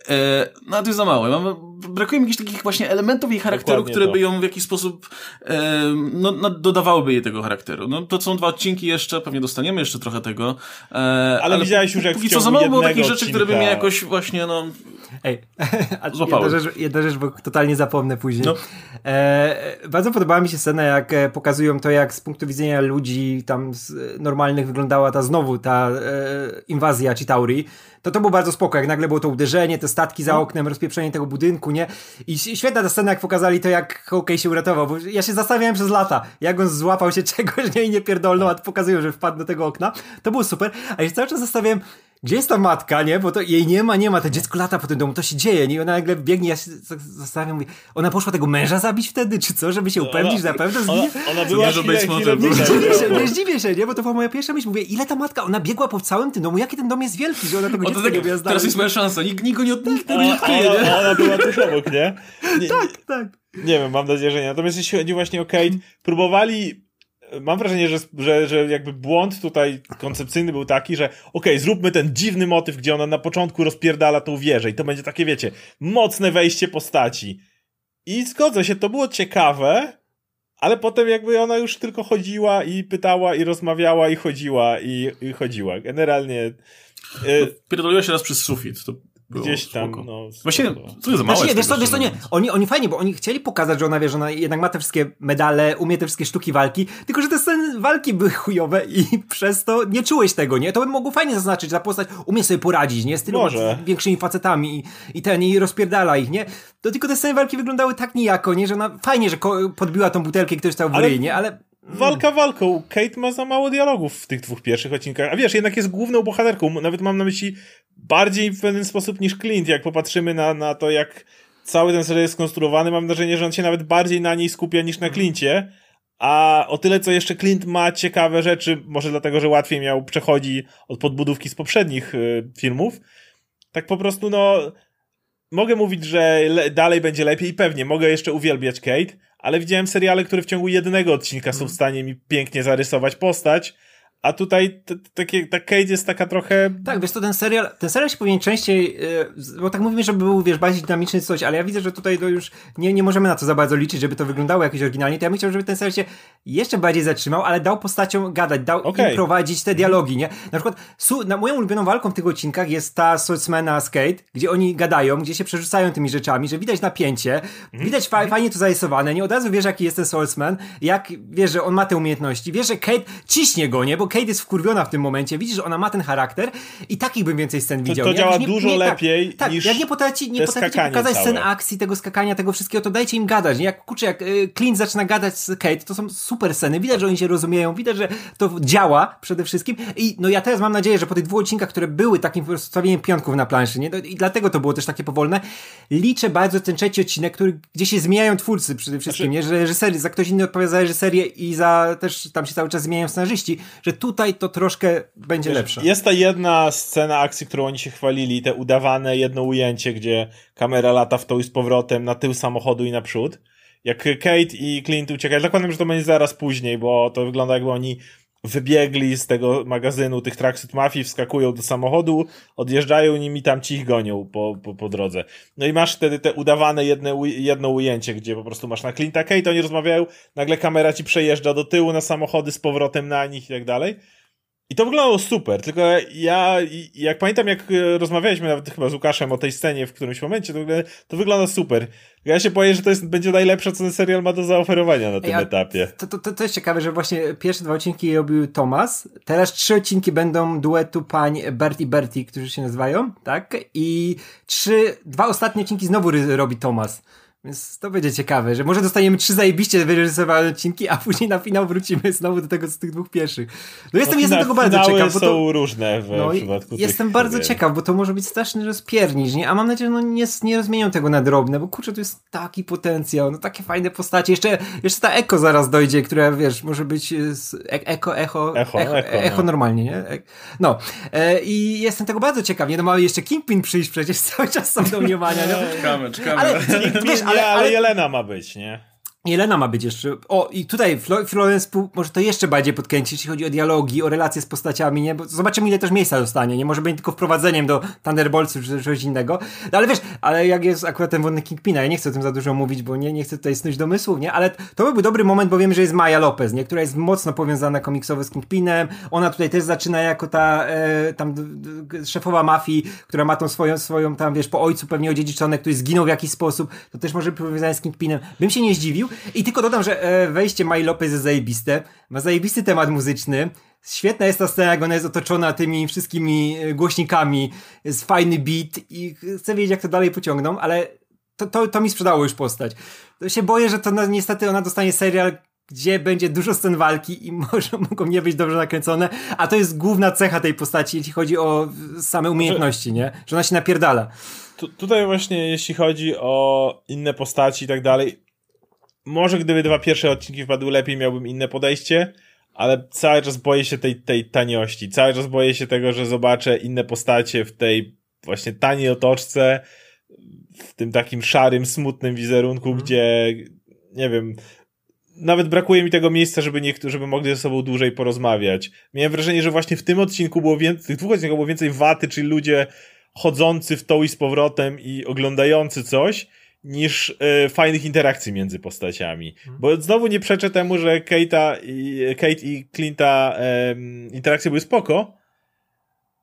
E, no to jest za mało. Mam, brakuje mi jakichś takich właśnie elementów jej charakteru, Dokładnie które to. by ją w jakiś sposób e, no, no, dodawałyby jej tego charakteru. No to są dwa odcinki jeszcze, pewnie dostaniemy jeszcze trochę tego. E, ale, ale widziałeś już jak póki co za mało było takich rzeczy, które by mnie jakoś właśnie no Ej, a jedna rzecz, jedna rzecz, bo totalnie zapomnę później. No. E, bardzo podobała mi się scena, jak e, pokazują to, jak z punktu widzenia ludzi tam normalnych wyglądała ta znowu ta e, inwazja Chitauri to to było bardzo spoko, jak nagle było to uderzenie, te statki za no. oknem, rozpieprzenie tego budynku, nie? I świetna ta scena, jak pokazali to, jak Hawkeye się uratował, bo ja się zastanawiałem przez lata, jak on złapał się czegoś, nie, i nie pierdolnął, a pokazują, że wpadł do tego okna. To było super, a ja się cały czas zastanawiałem, gdzie jest ta matka, nie? Bo to jej nie ma, nie ma, to dziecko lata po tym domu, to się dzieje, nie? I ona nagle biegnie, ja się zastanawiam, mówię, ona poszła tego męża zabić wtedy, czy co, żeby się upewnić, że na pewno zginie? Ona, ona była nie, chwilę, chwilę, nie zdziwię się, nie zdziwię się, nie? Bo to była moja pierwsza myśl, mówię, ile ta matka, ona biegła po całym tym domu, jaki ten dom jest wielki, że ona tego dziecka tak, nie miała Teraz jest moja szansa, nikt, nikt go nie odkryje, nie? Ona była tuż obok, nie? nie tak, tak. Nie wiem, mam nadzieję, że nie. Natomiast jeśli chodzi właśnie o Kate, próbowali mam wrażenie, że, że, że jakby błąd tutaj koncepcyjny był taki, że okej, okay, zróbmy ten dziwny motyw, gdzie ona na początku rozpierdala tą wieżę i to będzie takie, wiecie, mocne wejście postaci. I zgodzę się, to było ciekawe, ale potem jakby ona już tylko chodziła i pytała i rozmawiała i chodziła i, i chodziła. Generalnie... Y no, Pierdoliła się raz przez sufit. To Gdzieś tam, spoko. no. Właśnie, co jest za małe znaczy, wiesz co, wiesz co, nie, oni, oni fajnie, bo oni chcieli pokazać, że ona, wie, że ona jednak ma te wszystkie medale, umie te wszystkie sztuki walki, tylko że te sceny walki były chujowe i przez to nie czułeś tego, nie? To by mogło fajnie zaznaczyć, że ta postać umie sobie poradzić, nie? Z tylu większymi facetami i, i ten, i rozpierdala ich, nie? To tylko te sceny walki wyglądały tak nijako, nie? Że ona fajnie, że podbiła tą butelkę i ktoś stał w ryj, nie? Ale Walka walką. Kate ma za mało dialogów w tych dwóch pierwszych odcinkach. A wiesz, jednak jest główną bohaterką. Nawet mam na myśli bardziej w pewien sposób niż Clint. Jak popatrzymy na, na to, jak cały ten serial jest skonstruowany, mam wrażenie, że on się nawet bardziej na niej skupia niż na Clincie. A o tyle, co jeszcze Clint ma ciekawe rzeczy, może dlatego, że łatwiej miał, przechodzi od podbudówki z poprzednich y, filmów. Tak po prostu, no, mogę mówić, że dalej będzie lepiej i pewnie. Mogę jeszcze uwielbiać Kate, ale widziałem seriale, które w ciągu jednego odcinka są w stanie mi pięknie zarysować postać, a tutaj takie, ta Kate jest taka trochę... Tak, wiesz to ten serial, ten serial się powinien częściej, yy, bo tak mówimy, żeby był, wiesz, bardziej dynamiczny coś, ale ja widzę, że tutaj to już nie, nie możemy na to za bardzo liczyć, żeby to wyglądało jakoś oryginalnie, to ja bym chciał, żeby ten serial się jeszcze bardziej zatrzymał, ale dał postaciom gadać, dał okay. im prowadzić te dialogi, nie? Na przykład, su, na moją ulubioną walką w tych odcinkach jest ta Swordsmana Skate, gdzie oni gadają, gdzie się przerzucają tymi rzeczami, że widać napięcie, mm. widać fa fajnie to zarysowane, nie? Od razu wiesz, jaki jest ten Swordsman, jak, wiesz, że on ma te umiejętności, wiesz, że Kate ciśnie go, nie? Bo Kate jest wkurwiona w tym momencie, widzisz, że ona ma ten charakter i takich bym więcej scen widział. To, działa nie, dużo nie, tak, lepiej tak, niż Jak nie potrafi, nie potraficie pokazać całe. scen akcji, tego skakania, tego wszystkiego, to dajcie im gadać. Nie? Jak kurczę, jak y, Clint zaczyna gadać z Kate, to są super sceny. Widać, że oni się rozumieją, widać, że to działa przede wszystkim. I no ja teraz mam nadzieję, że po tych dwóch odcinkach, które były takim stawieniem piątków na planszy, nie? No, I dlatego to było też takie powolne. Liczę bardzo ten trzeci odcinek, który, gdzie się zmieniają twórcy przede wszystkim, znaczy... nie? Że reżysery, za ktoś inny odpowiada za reżyserię i za też tam się cały czas zmieniają scenarzyści, że tutaj to troszkę będzie Wiesz, lepsze. Jest ta jedna scena akcji, którą oni się chwalili, te udawane jedno ujęcie, gdzie kamera lata w to i z powrotem na tył samochodu i naprzód. Jak Kate i Clint uciekają, zakładam, że to będzie zaraz później, bo to wygląda jakby oni wybiegli z tego magazynu tych Tracksuit Mafii, wskakują do samochodu, odjeżdżają nimi tam ci ich gonią po, po, po drodze. No i masz wtedy te udawane jedne, jedno ujęcie, gdzie po prostu masz na Clint'a Kate, oni rozmawiają, nagle kamera ci przejeżdża do tyłu na samochody z powrotem na nich i tak dalej. I to wyglądało super, tylko ja, jak pamiętam, jak e, rozmawialiśmy nawet chyba z Łukaszem o tej scenie w którymś momencie, to, to wygląda super. Ja się boję, że to jest, będzie najlepsze, co ten serial ma do zaoferowania na tym ja, etapie. To, to, to jest ciekawe, że właśnie pierwsze dwa odcinki robił Tomas, teraz trzy odcinki będą duetu pań Bert i Bertie, którzy się nazywają, tak? I trzy, dwa ostatnie odcinki znowu robi Tomas. Więc to będzie ciekawe, że może dostaniemy trzy zajebiście wyreżyserowane odcinki, a później na finał wrócimy znowu do tego z tych dwóch pierwszych. No jestem, no, jestem tego bardzo ciekaw. Bo to, są różne w no, przypadku Jestem bardzo ciekaw, bo to może być straszny rozpiernicz, nie? A mam nadzieję, że no nie, nie rozmienią tego na drobne, bo kurczę, to jest taki potencjał, no takie fajne postacie. Jeszcze, jeszcze ta Eko zaraz dojdzie, która, wiesz, może być z e Eko, Echo, Echo, Echo, echo, echo no. normalnie, nie? E no. E, I jestem tego bardzo ciekaw, nie? No ma jeszcze Kingpin przyjść przecież, cały czas są domniemania. No. Czekamy, czekamy. Ale, wiesz, ale ale, ale Jelena ma być, nie? Jelena ma być jeszcze. O, i tutaj Florence może to jeszcze bardziej podkręcić, jeśli chodzi o dialogi, o relacje z postaciami, nie? Bo zobaczymy, ile też miejsca dostanie. Nie może być tylko wprowadzeniem do Thunderboltsów czy coś innego. No, ale wiesz, ale jak jest akurat ten wodny Kingpina, ja nie chcę o tym za dużo mówić, bo nie, nie chcę tutaj snuć domysłów, nie? Ale to byłby dobry moment, bo wiemy, że jest Maya Lopez, nie? Która jest mocno powiązana komiksowo z Kingpinem. Ona tutaj też zaczyna jako ta e, tam szefowa mafii, która ma tą swoją, swoją tam, wiesz, po ojcu pewnie odziedziczone, który zginął w jakiś sposób. To też może być powiązane z Kingpinem. Bym się nie zdziwił. I tylko dodam, że e, wejście My Lopez jest zajebiste. Ma zajebisty temat muzyczny. Świetna jest ta scena, jak ona jest otoczona tymi wszystkimi e, głośnikami. Jest fajny beat i chcę wiedzieć, jak to dalej pociągną, ale to, to, to mi sprzedało już postać. To się boję, że to no, niestety ona dostanie serial, gdzie będzie dużo scen walki i może mogą nie być dobrze nakręcone, a to jest główna cecha tej postaci, jeśli chodzi o same umiejętności, nie? Że ona się napierdala. Tu, tutaj właśnie, jeśli chodzi o inne postaci i tak dalej, może gdyby dwa pierwsze odcinki wpadły lepiej, miałbym inne podejście, ale cały czas boję się tej, tej taniości. Cały czas boję się tego, że zobaczę inne postacie w tej właśnie taniej otoczce, w tym takim szarym, smutnym wizerunku, mm. gdzie nie wiem, nawet brakuje mi tego miejsca, żeby niektórzy, żeby mogli ze sobą dłużej porozmawiać. Miałem wrażenie, że właśnie w tym odcinku było więcej, tych dwóch odcinkach było więcej waty, czyli ludzie chodzący w tą i z powrotem i oglądający coś, niż e, fajnych interakcji między postaciami. Hmm. Bo znowu nie przeczę temu, że Kate'a i, Kate i Clint'a e, interakcje były spoko,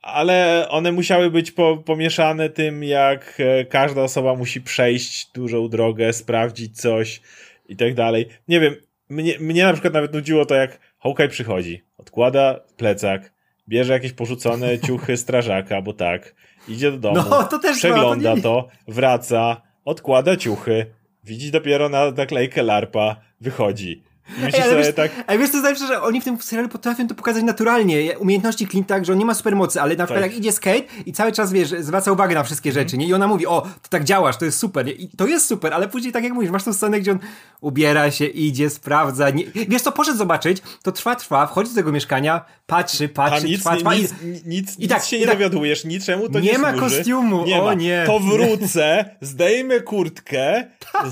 ale one musiały być po, pomieszane tym, jak e, każda osoba musi przejść dużą drogę, sprawdzić coś i tak dalej. Nie wiem, mnie, mnie na przykład nawet nudziło to, jak Hawkeye przychodzi, odkłada plecak, bierze jakieś porzucone ciuchy strażaka, bo tak, idzie do domu, no, to przegląda to, to, wraca, odkłada ciuchy, widzi dopiero na naklejkę larpa, wychodzi. Ej, ale wiesz, tak... Ej, wiesz co znaczy, że oni w tym serialu potrafią to pokazać naturalnie. Umiejętności Clint że on nie ma supermocy, ale na przykład tak. jak idzie skate i cały czas, wiesz, zwraca uwagę na wszystkie rzeczy, nie? I ona mówi, o, to tak działasz, to jest super. Nie? I to jest super, ale później, tak jak mówisz, masz tą scenę, gdzie on ubiera się, idzie, sprawdza. Nie... Wiesz co, poszedł zobaczyć, to trwa, trwa, wchodzi do tego mieszkania, patrzy, patrzy, nic, trwa, trwa. Nic, nic, nic, i tak, nic się nie tak, dowiadujesz, niczemu to nie Nie ma kostiumu, nie o ma. nie. To wrócę, zdejmę kurtkę,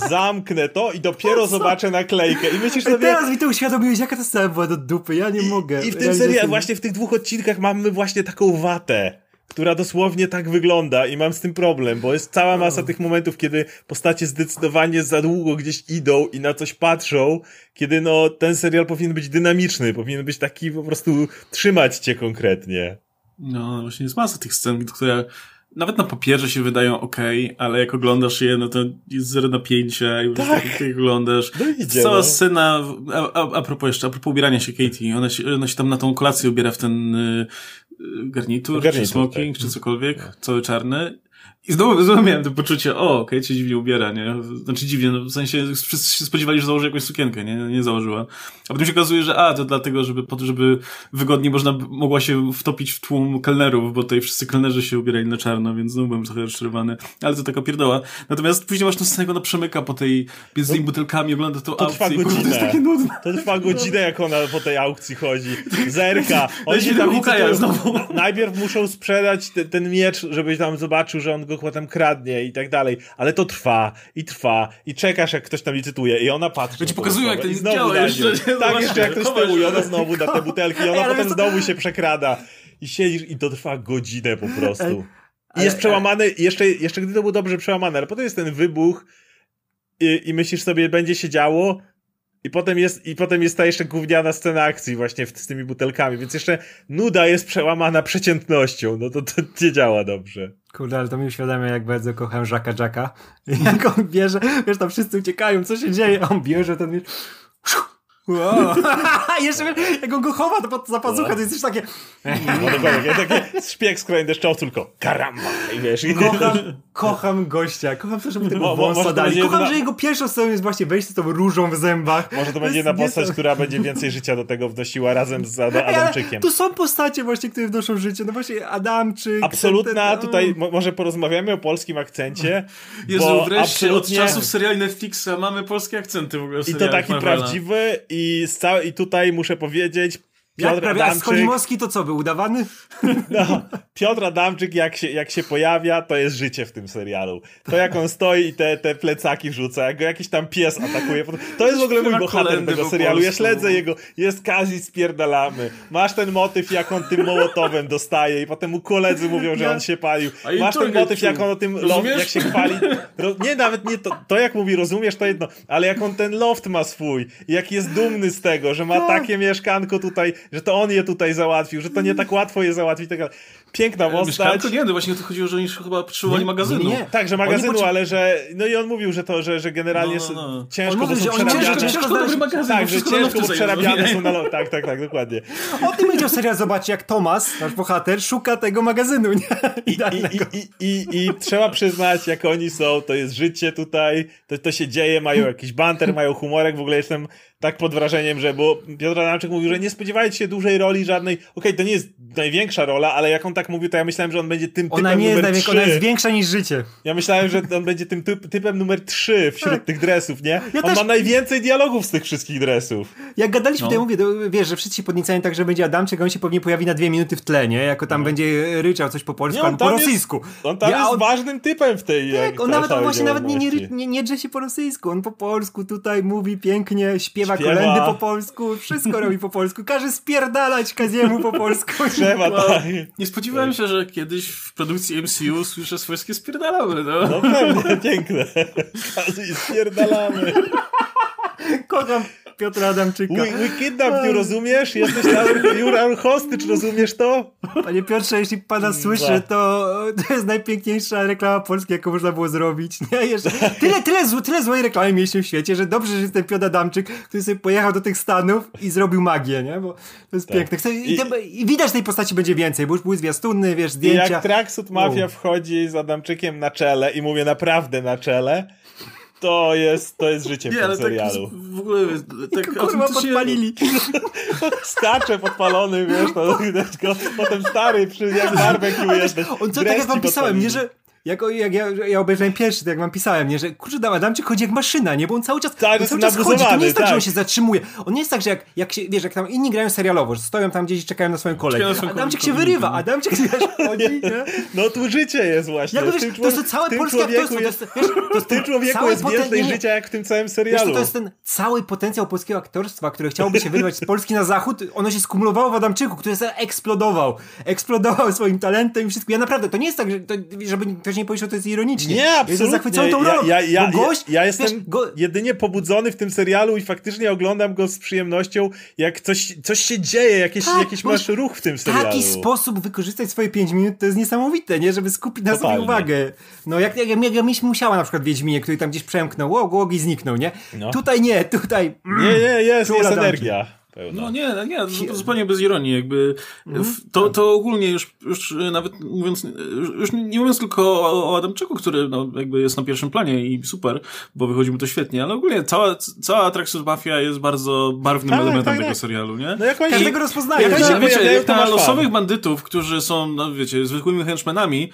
zamknę to i dopiero zobaczę naklejkę. I myślisz sobie... Teraz mi to uświadomiłeś, jaka ta scena była do dupy, ja nie mogę. I w tym serialu, właśnie w tych dwóch odcinkach mamy właśnie taką watę która dosłownie tak wygląda i mam z tym problem, bo jest cała masa tych momentów, kiedy postacie zdecydowanie za długo gdzieś idą i na coś patrzą, kiedy no ten serial powinien być dynamiczny, powinien być taki po prostu trzymać cię konkretnie. No, właśnie jest masa tych scen, które nawet na papierze się wydają ok, ale jak oglądasz je, no to jest zero napięcia i tak. tak jak oglądasz. No idzie, Cała no. scena, a, a, a propos jeszcze, a propos ubierania się Katie, ona się, ona się tam na tą kolację ubiera w ten y, garnitur, garnitur, czy smoking, tak. czy cokolwiek, no. cały czarny i znowu, znowu miałem to poczucie, o, okej, okay, dziwnie ubiera, nie? Znaczy dziwnie, no, w sensie wszyscy się spodziewali, że założy jakąś sukienkę, nie? Nie założyła. A potem się okazuje, że a, to dlatego, żeby, żeby wygodniej można, mogła się wtopić w tłum kelnerów, bo tutaj wszyscy kelnerzy się ubierali na czarno, więc znowu byłem trochę rozczarowany. Ale to taka pierdoła. Natomiast później masz tę scenę, jak ona przemyka po tej, między tymi butelkami, ogląda tą to aukcję. Trwa godzinę. To jest takie nudne. To trwa godzinę, jak ona po tej aukcji chodzi. Zerka. Oni się tam znowu. Najpierw muszą sprzedać te, ten miecz, żebyś tam zobaczył, że on go potem kradnie i tak dalej, ale to trwa i trwa i czekasz jak ktoś tam licytuje i ona patrzy. Ci pokazują jak to działa jeszcze. Tak, jeszcze jak ktoś tyłu i ona znowu da te butelki i ona Ej, potem to... znowu się przekrada i siedzisz i to trwa godzinę po prostu. I jest przełamany, jeszcze, jeszcze gdy to było dobrze przełamane, ale potem jest ten wybuch i, i myślisz sobie, będzie się działo, i potem jest, i potem jest ta jeszcze gówniana scena akcji właśnie z tymi butelkami, więc jeszcze nuda jest przełamana przeciętnością, no to, to nie działa dobrze. Kurde, ale to mi uświadamia, jak bardzo kocham Jacka Jacka. I jak on bierze, wiesz, tam wszyscy uciekają, co się dzieje, a on bierze ten miecz Wow. Jeszcze jak on go chowa to pod, za pazuchę, to jest coś takie... No dokładnie, takie szpieg z krajem deszczowy, tylko karamba i wiesz. I... Kocham, kocham gościa, kocham to, żeby tego wąsa dali. Kocham, że jego pierwszą sceną jest właśnie wejście z tą różą w zębach. Może to, będzie jedna postać, która będzie więcej życia do tego wnosiła razem z Ad Adamczykiem. Tu są postacie właśnie, które wnoszą życie. No właśnie Adamczyk. Absolutna, ten, ten, tutaj może porozmawiamy o polskim akcencie. Jezu, bo wreszcie absolutnie... od czasów seriali Netflixa mamy polskie akcenty w ogóle I to taki Marvela. prawdziwy i, całe, i tutaj muszę powiedzieć, Piotr jak Adamczyk... Skolimowski to co, był udawany? No, Piotr Adamczyk jak się, jak się pojawia, to jest życie w tym serialu. To jak on stoi i te, te plecaki rzuca, jak go jakiś tam pies atakuje. To jest w ogóle mój bohater tego serialu. Ja śledzę jego, jest Kazi spierdalamy. Masz ten motyw, jak on tym mołotowem dostaje i potem mu koledzy mówią, że on się palił. Masz ten motyw, jak on o tym loft, jak się chwali. Nie, nawet nie to, to jak mówi, rozumiesz, to jedno, ale jak on ten loft ma swój i jak jest dumny z tego, że ma tak. takie mieszkanko tutaj, że to on je tutaj załatwił, że to nie tak łatwo je załatwić. Tak Piękna postać. Mieszkanko nie, no właśnie to chodziło, że oni chyba potrzebowali magazynu. Nie, nie. Tak, że magazynu, ale że, no i on mówił, że to, że, że generalnie no, no, no. ciężko on mówi, że przerabiane. Ciężko, ciężko dobry magazyn, tak, że ciężko, bo przerabiane są na Tak, tak, tak, dokładnie. O tym będzie serial, zobacz, jak Tomas, nasz bohater, szuka tego magazynu, nie? I, i, i, i, i, trzeba przyznać, jak oni są, to jest życie tutaj, to, to się dzieje, mają jakiś banter, mają humorek, w ogóle jestem tak pod wrażeniem, że bo Piotr Adamczyk mówił, że nie spodziewajcie się dużej roli żadnej. Okej, okay, to nie jest największa rola, ale jak on tak mówił, to ja myślałem, że on będzie tym typem ona nie numer jest 3. Ona jest większa niż życie. Ja myślałem, że on będzie tym typ, typem numer 3 wśród tak. tych dresów, nie? Ja on też... ma najwięcej dialogów z tych wszystkich dresów. Jak gadaliśmy, no. to ja mówię, to, wiesz, że wszyscy się podniecają tak, że będzie Adamczyk, on się pewnie pojawi na dwie minuty w tle, nie? Jako tam no. będzie ryczał coś po polsku, albo po rosyjsku. Jest, on tam ja, jest on... ważnym typem w tej Tak, on nawet on właśnie nawet nie, nie, nie, nie drze się po rosyjsku, on po polsku tutaj mówi pięknie, śpiewa, śpiewa. kolendy po polsku, wszystko robi po polsku, każe spierdalać Kaziemu po polsku. Trzeba, tak. Nie spodziewałem się, że kiedyś w produkcji MCU słyszę swojskie spierdalamy, no. No pewnie, piękne. Kazi spierdalamy. Kocham Piotra Adamczyka. We, we kidnap you, rozumiesz? Jesteś our, you're our hostage, rozumiesz to? Panie Piotrze, jeśli pana słyszy, to, to jest najpiękniejsza reklama polska, jaką można było zrobić. Nie? Jeszcze, tyle, tyle, zł, tyle złej reklamy mieliśmy w świecie, że dobrze, że jest ten Piotr Adamczyk, który sobie pojechał do tych Stanów i zrobił magię, nie? Bo to jest tak. piękne. I, I, I, widać tej postaci będzie więcej, bo już były zwiastuny, wiesz, zdjęcia. I jak Tracksuit Mafia wchodzi z Adamczykiem na czele i mówię naprawdę na czele, to jest, to jest życie nie, w tym tak serialu. Tak, w ogóle tak kurwa podpalili. Skacze podpalony, wiesz, to go. Potem stary przy jak barbecue jest. On co, tak jak wam pisałem, nie, że jak, jak ja, ja obejrzałem pierwszy, to jak wam pisałem, nie, że kurczę, Adamczyk chodzi jak maszyna, nie, bo on cały czas, tak, on cały czas chodzi, to nie jest tak, tak, że on się zatrzymuje. On nie jest tak, że jak, jak się, wiesz, jak tam inni grają serialowo, że stoją tam gdzieś i czekają na swoją kolej. Adamczyk się wyrywa, Adamczyk wiesz, chodzi, nie? No tu życie jest właśnie. Wiesz, to jest całe polskie aktorstwo. Jest, to jest, wiesz, to jest tym człowieku jest więcej życia jak w tym całym serialu. Wiesz, to jest ten cały potencjał polskiego aktorstwa, które chciałoby się wyrwać z Polski na zachód, ono się skumulowało w Adamczyku, który eksplodował. Eksplodował swoim talentem i wszystko. Ja naprawdę, to nie jest tak, że, to, żeby ktoś nie powiedział, że to jest ironicznie. Nie, absolutnie. Jestem zachwycony tą rolą. Ja, ja, ja, gość, ja, ja jestem wiesz, go... jedynie pobudzony w tym serialu i faktycznie oglądam go z przyjemnością, jak coś, coś się dzieje, jakieś, tak, jakiś masz ruch w tym serialu. taki sposób wykorzystać swoje 5 minut to jest niesamowite, nie? Żeby skupić na Totalnie. sobie uwagę. No jak, jak, jak, jak musiała na przykład Wiedźminie, który tam gdzieś przemknął, łog, i zniknął, nie? No. Tutaj nie, tutaj... Mm, nie, nie, jest, jest energia. Pełna. No nie, nie, to zupełnie bez ironii, jakby mhm. to, to ogólnie już, już nawet mówiąc, już nie mówiąc tylko o, o Adamczyku, który no, jakby jest na pierwszym planie i super, bo wychodzi mu to świetnie, ale ogólnie cała, cała Traxxas Mafia jest bardzo barwnym tak, elementem tak, tego tak. serialu, nie? No jak oni Każdego rozpoznaje. Jak, jak, wiecie, jak na losowych fan. bandytów, którzy są, no wiecie, zwykłymi henchmenami,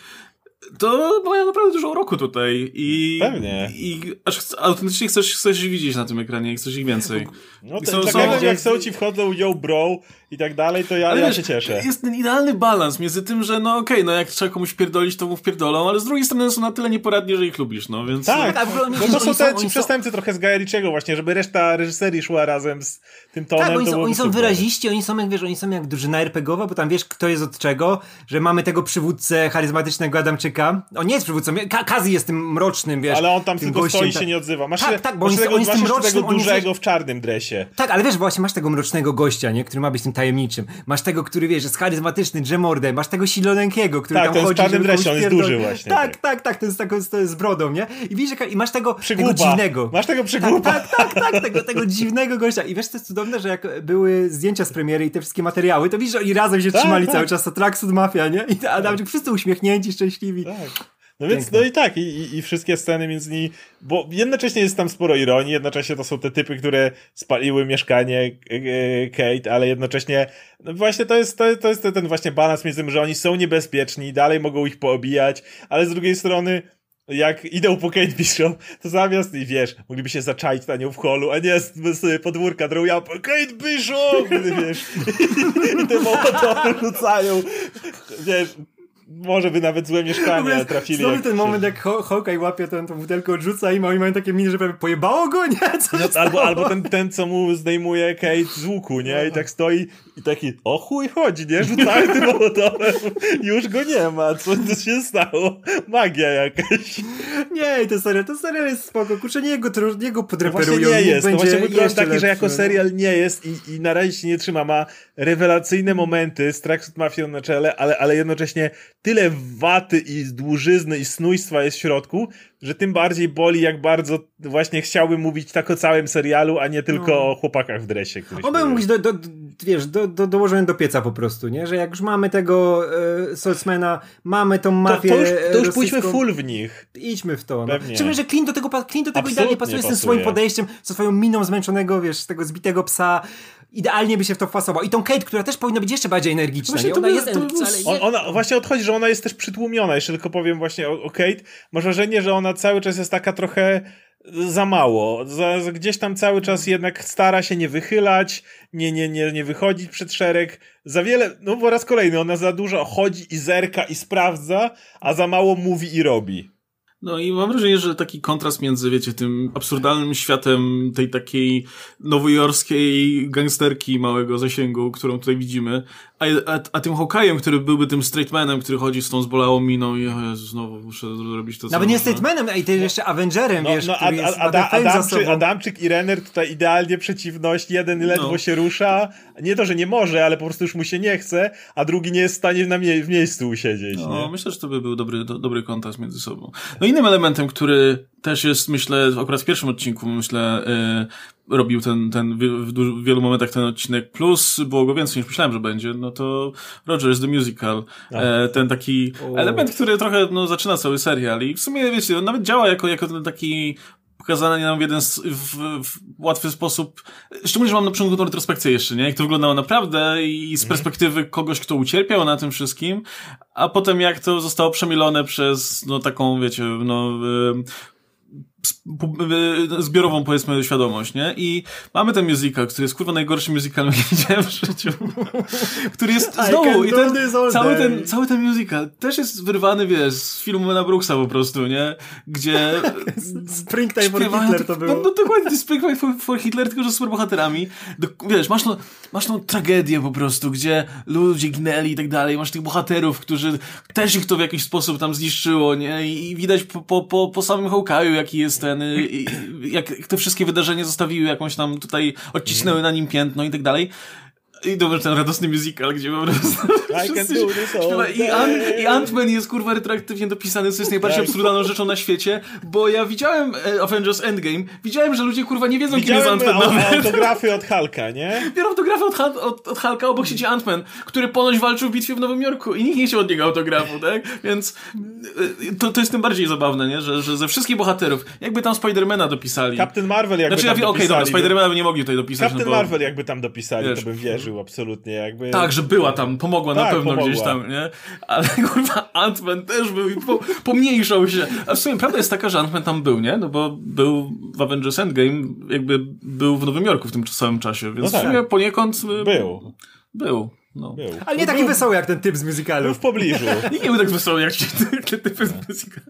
to mają naprawdę dużo roku tutaj i... Pewnie. I aż autentycznie chcesz, chcesz widzieć na tym ekranie chcesz ich więcej. No to, są, tak są, jak są ci wchodzą yo bro i tak dalej, to ja, ale ja wiesz, się cieszę. Jest ten idealny balans między tym, że no okej, okay, no jak trzeba komuś pierdolić, to mu wpierdolą, ale z drugiej strony są na tyle nieporadni, że ich lubisz, no więc... Tak, tak no to są te ci przestępcy trochę z Gaja właśnie, żeby reszta reżyserii szła razem z tym tonem. Tak, oni są, oni są wyraziści, oni są jak wiesz, oni są jak drużyna RPGowa, bo tam wiesz, kto jest od czego, że mamy tego przywódcę charyzmatycznego Adamczyka. On nie jest przywódcą, Kazi jest tym mrocznym, wiesz. Ale on tam tylko gościem, stoi i się nie odzywa. Masz, tak, tak, bo on, tego, on jest tym mrocznym. tego dużego w czarnym dresie. Tak, ale wiesz, właśnie masz tego mrocznego gościa, nie, który ma być tym tajemniczym. Masz tego, który wiesz, jest charyzmatyczny, Jemordę, masz tego siloneńkiego, który tak, tam chodzi. Tak, czarnym dresie, on jest duży właśnie. Tak, tak, tak, tak to jest taką to jest z brodą, nie? I widzisz, i masz tego, tego dziwnego. Masz tego przygłupa. Tak, tak, tak, tak tego, tego dziwnego gościa. I wiesz, to jest cudowne, że jak były zdjęcia z premiery i te wszystkie materiały, to widzisz, że oni razem się tak, trzymali tak. cały czas, to Traxxud Mafia, nie? I Adamczyk tak. wszyscy uśmiechnięci, szczęśliwi. Tak. No więc, no i tak, i, i, wszystkie sceny między nimi, bo jednocześnie jest tam sporo ironii, jednocześnie to są te typy, które spaliły mieszkanie e, Kate, ale jednocześnie, no właśnie to jest, to, to jest ten właśnie balans między tym, że oni są niebezpieczni, dalej mogą ich poobijać, ale z drugiej strony, jak idą po Kate Bishop, to zamiast, i wiesz, mogliby się zaczaić na nią w holu, a nie z podwórka drą po Kate Bishop! Wiesz, i te mołotowy rzucają, wiesz, może by nawet złe mieszkanie trafili. Znowu ten moment, jak Hawkeye łapie tę, tę butelkę, odrzuca i oni mają takie miny, że prawie pojebało go, nie? No, albo, albo ten, ten, co mu zdejmuje Kate z łuku, nie? I tak stoi i taki, o chuj chodzi, nie? Rzucają tym mołotowem. Już go nie ma. Co, co się stało? Magia jakaś. Nie, to serial, to serial jest spoko. Kurczę, nie go, nie go podreperują. No nie jest. No właśnie mój problem taki, lepszy. że jako serial nie jest i, i na razie się nie trzyma. Ma rewelacyjne momenty z Tracksuit Mafią na czele, ale, ale jednocześnie tyle waty i dłużyzny i snujstwa jest w środku, że tym bardziej boli, jak bardzo właśnie chciałbym mówić tak o całym serialu, a nie tylko no. o chłopakach w dresie. On by mówić, do, do, wiesz, do, do, dołożony do pieca po prostu, nie? Że jak już mamy tego e, mamy tą mafię To, to już, to już pójdźmy full w nich. Idźmy w to. No. Szczególnie, że Clint do tego, Clint do tego idealnie pasuje, pasuje z tym swoim podejściem, ze swoją miną zmęczonego, wiesz, z tego zbitego psa, idealnie by się w to wpasował. I tą Kate, która też powinna być jeszcze bardziej energiczna. Właśnie nie? Ona jest energiczna, ale... ona, właśnie odchodzi, że ona jest też przytłumiona. Jeszcze tylko powiem właśnie o, o Kate. Masz wrażenie, że ona cały czas jest taka trochę za mało. Gdzieś tam cały czas jednak stara się nie wychylać, nie, nie, nie, nie wychodzić przed szereg. Za wiele, no po raz kolejny, ona za dużo chodzi i zerka i sprawdza, a za mało mówi i robi. No i mam wrażenie, że taki kontrast między, wiecie, tym absurdalnym światem tej takiej nowojorskiej gangsterki małego zasięgu, którą tutaj widzimy, a, a, a tym Hokajem, który byłby tym straightmanem, który chodzi z tą zbolałą miną i o Jezu, znowu muszę zrobić to, co Nawet nie straightmanem, a i też jeszcze Avengerem, no, wiesz, no, który jest Ada, Adamczyk, Adamczyk i Renner tutaj idealnie przeciwność, jeden ledwo no. się rusza, nie to, że nie może, ale po prostu już mu się nie chce, a drugi nie jest w stanie na mie w miejscu usiedzieć. No, nie? myślę, że to by był dobry, do, dobry kontakt między sobą. No innym elementem, który też jest, myślę, akurat w pierwszym odcinku, myślę, yy, robił ten, ten w, w, wielu momentach ten odcinek, plus było go więcej niż myślałem, że będzie, no to Rogers the Musical. E, ten taki element, który trochę no, zaczyna cały serial i w sumie, wiecie, on nawet działa jako, jako ten taki pokazanie nam w jeden w, w łatwy sposób, szczególnie, że mam na przykład tą retrospekcję jeszcze, nie? Jak to wyglądało naprawdę i z mhm. perspektywy kogoś, kto ucierpiał na tym wszystkim, a potem jak to zostało przemielone przez, no taką, wiecie, no, zbiorową, powiedzmy, świadomość, nie? I mamy ten musical, który jest kurwa najgorszym musicalem, jaki widziałem w życiu. który jest znowu, i ten, cały, ten, cały ten musical też jest wyrwany, wiesz, z filmu Mena Brooksa po prostu, nie? Gdzie Springtime for Hitler to było. No, no dokładnie, to Springtime for, for Hitler, tylko że z superbohaterami. Do, wiesz, masz, no, masz tą tragedię po prostu, gdzie ludzie ginęli i tak dalej, masz tych bohaterów, którzy też ich to w jakiś sposób tam zniszczyło, nie? I widać po, po, po, po samym Hawkeye'u, jaki jest ten, jak te wszystkie wydarzenia zostawiły jakąś tam tutaj, odcisnęły na nim piętno i tak dalej. I dobrze, ten radosny musical, gdzie po prostu I, Ant, I Ant-Man jest kurwa retroaktywnie dopisany, co jest najbardziej tak. absurdalną rzeczą na świecie, bo ja widziałem e, Avengers Endgame, widziałem, że ludzie kurwa nie wiedzą, widziałem kim jest Ant-Man autografy od Hulka, nie? Biorą autografy od, od, od Hulka, obok siedzi Ant-Man, który ponoć walczył w bitwie w Nowym Jorku i nikt nie chciał od niego autografu, tak? Więc e, to, to jest tym bardziej zabawne, nie? Że, że ze wszystkich bohaterów, jakby tam Spidermana dopisali. Captain Marvel jakby znaczy, tam ja, dopisali. Okej, okay, dobra, Spidermana by nie mogli tutaj dopisać. Captain no bo, Marvel jakby tam dopisali, wiesz, to bym wierzył absolutnie, jakby... Tak, że była tam, pomogła tak, na pewno pomogła. gdzieś tam, nie? Ale kurwa, Ant-Man też był i po, pomniejszał się. A w sumie prawda jest taka, że Ant-Man tam był, nie? No bo był w Avengers Endgame, jakby był w Nowym Jorku w tym samym czasie, więc no tak. w sumie poniekąd... Y, był. Był. No. Był. Ale nie taki był, wesoły jak ten typ z musicalu. Był w pobliżu. Nikt nie był tak wesoły jak ci te typy z musicalu.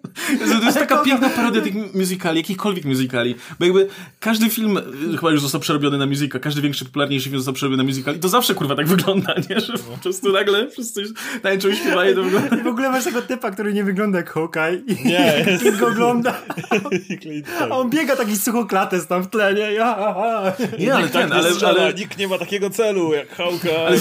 To jest taka piękna parodia tych musicali, jakichkolwiek musicali. Bo jakby każdy film y, chyba już został przerobiony na musical, każdy większy, popularniejszy film został przerobiony na musical i to zawsze kurwa tak wygląda, nie? Że po prostu nagle wszyscy tańczą i śpiewają to wygląda. I w ogóle masz tego typa, który nie wygląda jak Hawkeye. I nie. Jest. go ogląda. A on biega taki suchoklates tam w tle, nie? Ja, nie, ale ten, ale, ale... Nikt nie ma takiego celu jak Hawkeye. Ale,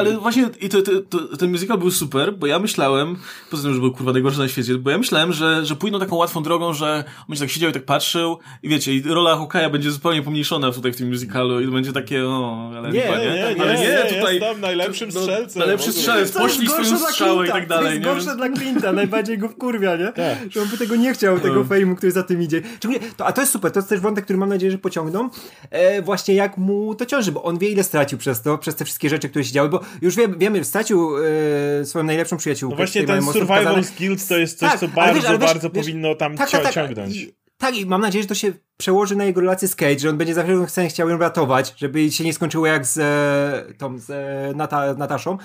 ale właśnie i to, to, to, ten musical był super, bo ja myślałem, poza tym, że był kurwa najgorszy na świecie, bo ja myślałem, że, że pójdą taką łatwą drogą, że on będzie tak siedział i tak patrzył i wiecie, i rola Hokaja będzie zupełnie pomniejszona tutaj w tym musicalu i to będzie takie, o, ale nie, nie, nie, nie, ale nie, nie tutaj jest najlepszym strzelcem. najlepszy strzelec, poszli swoją strzałę i tak dalej. To jest gorsze dla Clint'a, najbardziej go wkurwia, nie? Tak. Że on by tego nie chciał, tego no. fejmu, który za tym idzie. To, a to jest super, to jest też wątek, który mam nadzieję, że pociągną. E, właśnie jak mu to ciąży, bo on wie ile stracił przez to, przez te wszystkie rzeczy, które się działy, bo już wie, wiemy, stracił e, swoją najlepszą przyjaciółkę. No właśnie ten survival skills to jest coś, tak, co bardzo, wiesz, wiesz, bardzo wiesz, powinno tam tak, tak, tak, ciągnąć. I, tak, i mam nadzieję, że to się przełoży na jego relację z Cage, że on będzie za wszelką cenę chciał ją ratować, żeby się nie skończyło jak z e, tą, z e, Nata, Nataszą.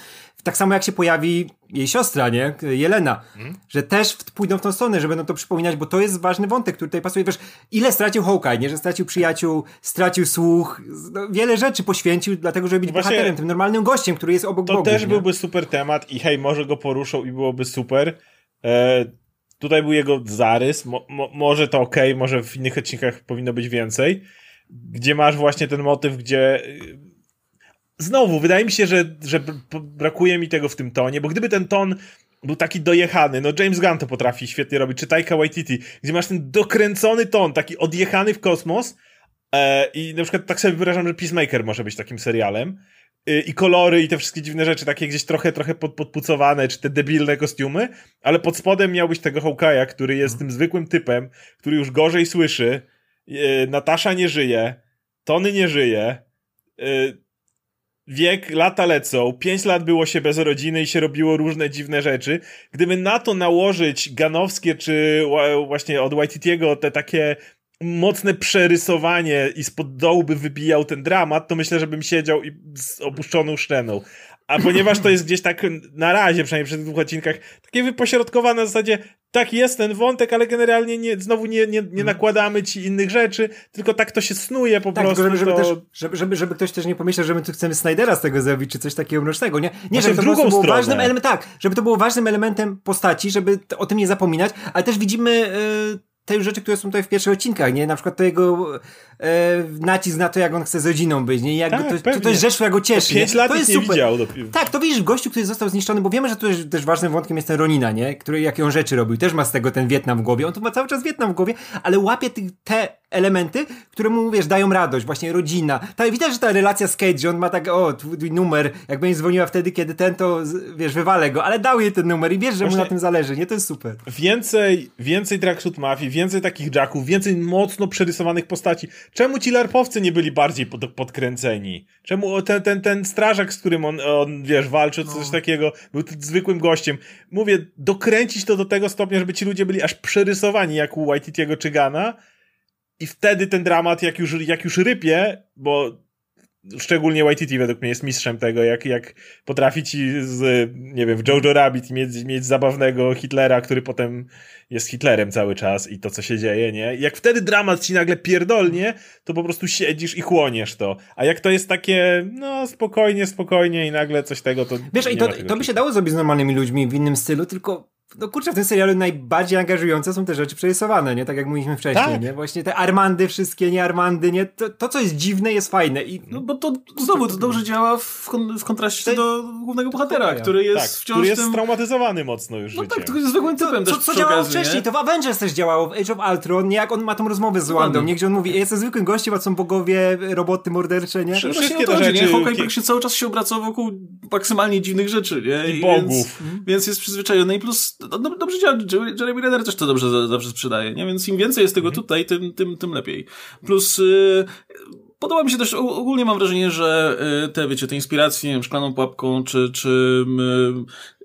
Tak samo jak się pojawi jej siostra, nie? Jelena. Hmm? Że też pójdą w tą stronę, że będą to przypominać, bo to jest ważny wątek, który tutaj pasuje. Wiesz, ile stracił Hawkeye, nie? Że stracił przyjaciół, stracił słuch, no, wiele rzeczy poświęcił dlatego, żeby być Właśnie bohaterem, tym normalnym gościem, który jest obok To też nie? byłby super temat i hej, może go poruszą i byłoby super. E, tutaj był jego zarys, mo, mo, może to ok, może w innych odcinkach powinno być więcej, gdzie masz właśnie ten motyw, gdzie znowu, wydaje mi się, że, że brakuje mi tego w tym tonie, bo gdyby ten ton był taki dojechany, no James Gunn to potrafi świetnie robić, czy Taika Waititi, gdzie masz ten dokręcony ton, taki odjechany w kosmos e, i na przykład tak sobie wyrażam, że Peacemaker może być takim serialem e, i kolory i te wszystkie dziwne rzeczy, takie gdzieś trochę, trochę pod, podpucowane, czy te debilne kostiumy, ale pod spodem miałbyś tego Hawkeye'a, który jest tym zwykłym typem, który już gorzej słyszy, e, Natasza nie żyje, Tony nie żyje, e, wiek, lata lecą, pięć lat było się bez rodziny i się robiło różne dziwne rzeczy. Gdyby na to nałożyć ganowskie, czy właśnie od Waititiego te takie mocne przerysowanie i spod dołu by wybijał ten dramat, to myślę, że bym siedział i z opuszczoną szczeną. A ponieważ to jest gdzieś tak na razie, przynajmniej przy tych dwóch odcinkach, takie wypośrodkowane w zasadzie, tak jest ten wątek, ale generalnie nie, znowu nie, nie, nie mhm. nakładamy ci innych rzeczy, tylko tak to się snuje po tak, prostu. Żeby, żeby, to... też, żeby, żeby, żeby ktoś też nie pomyślał, że my tu chcemy Snydera z tego zrobić, czy coś takiego mrocznego, nie? Nie, żeby to drugą było ważnym elementem, tak, żeby to było ważnym elementem postaci, żeby o tym nie zapominać, ale też widzimy... Yy te rzeczy, które są tutaj w pierwszych odcinkach, nie? Na przykład to jego e, nacisk na to, jak on chce z rodziną być, nie? Jak tak, to, to, to, jest rzecz, która go cieszy. To pięć lat to jest nie super. widział. Tak, to widzisz, gościu, który został zniszczony, bo wiemy, że tu jest też ważnym wątkiem jest ten Ronina, nie? Który, jakie on rzeczy robił. Też ma z tego ten Wietnam w głowie. On tu ma cały czas Wietnam w głowie, ale łapie te elementy, które mu, wiesz, dają radość. Właśnie rodzina. Tak, widać, że ta relacja z Kate, że on ma tak, o, twój numer, jak będzie dzwoniła wtedy, kiedy ten, to, wiesz, wywalę go, ale dał jej ten numer i wiesz, że Właśnie mu na tym zależy, nie? To jest super. Więcej, więcej Tracksuit Mafii, więcej takich jacków, więcej mocno przerysowanych postaci. Czemu ci larpowcy nie byli bardziej pod, podkręceni? Czemu ten, ten, ten strażak, z którym on, on wiesz, walczy, no. coś takiego, był zwykłym gościem. Mówię, dokręcić to do tego stopnia, żeby ci ludzie byli aż przerysowani jak u Waititiego czy Gana i wtedy ten dramat, jak już, jak już rypie, bo szczególnie Waititi według mnie jest mistrzem tego, jak, jak potrafi ci z, nie wiem, w Jojo Rabbit mieć, mieć zabawnego Hitlera, który potem jest Hitlerem cały czas i to, co się dzieje, nie? Jak wtedy dramat ci nagle pierdolnie, to po prostu siedzisz i chłoniesz to. A jak to jest takie, no, spokojnie, spokojnie i nagle coś tego, to... Wiesz, i to, to by się dało zrobić z normalnymi ludźmi w innym stylu, tylko no kurczę, w tym serialu najbardziej angażujące są te rzeczy przerysowane, nie? Tak jak mówiliśmy wcześniej, tak. nie? Właśnie te Armandy wszystkie, nie Armandy, nie? To, to, co jest dziwne, jest fajne. I, no bo to znowu to dobrze działa w, kon w kontraście Te... do głównego bohatera, który jest tak, wciąż który jest tym... traumatyzowany mocno już No życiem. tak, tylko jest zwykłym typem Co, co działało wcześniej, nie? to w Avengers też działało, w Age of Ultron, nie? Jak on ma tą rozmowę z Wandą, nie? Gdzie on mówi, jestem zwykłym gościem, a są bogowie, roboty mordercze, nie? Wszystkie te rzeczy... Nie? Hawkeye się cały czas się obraca wokół maksymalnie dziwnych rzeczy, nie? I, I bogów. Więc, więc jest przyzwyczajony i plus no, dobrze działa Jeremy Renner też to dobrze zawsze sprzedaje, nie? Więc im więcej jest tego mhm. tutaj, tym, tym, tym lepiej. Plus y, podoba mi się też, ogólnie mam wrażenie, że y, te, wiecie, te inspiracje, nie wiem, szklaną pułapką, czy, czy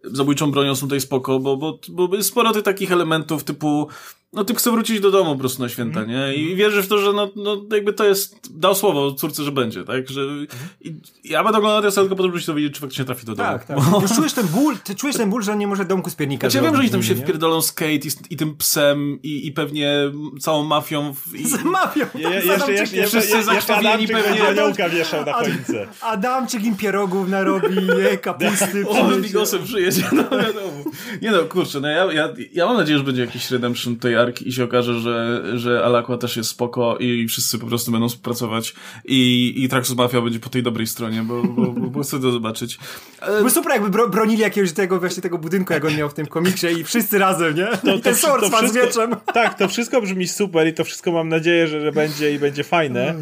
y, zabójczą bronią są tutaj spoko, bo, bo, bo sporo tych takich elementów typu no typ chce wrócić do domu po prostu na święta, mm. nie? I wierzy w to, że no, no jakby to jest, dał słowo córce, że będzie, tak? Że mm. i, ja będę oglądał teraz tylko po to, żeby się dowiedzieć, czy faktycznie trafi do domu. Tak, tak. Bo... czujesz ten ból, ty czujesz ten ból, że on nie może domku z piernika Ja wiem, że oni tam się nie? wpierdolą z Kate i, i, tym psem i, i pewnie całą mafią. I, z mafią! Je, jeszcze, jeszcze, jeszcze, wszyscy zakrwawieni pewnie. Aniołka wieszał na końcu. Adamczyk im pierogów narobi, je, kapusty. On bigosem przyjedzie, no wiadomo. Nie no, kurczę, no ja, ja, ja mam nadzieję, że będzie jakiś redemption tej arki i się okaże, że, że Alakła też jest spoko i wszyscy po prostu będą współpracować i, i Traxxas Mafia będzie po tej dobrej stronie, bo, bo, bo, bo chcę to zobaczyć. Było super, jakby bro, bronili jakiegoś tego, właśnie tego budynku, jak on miał w tym komiksie i wszyscy razem, nie? To, I ten to, to, to z mieczem. Tak, to wszystko brzmi super i to wszystko mam nadzieję, że, że będzie i będzie fajne.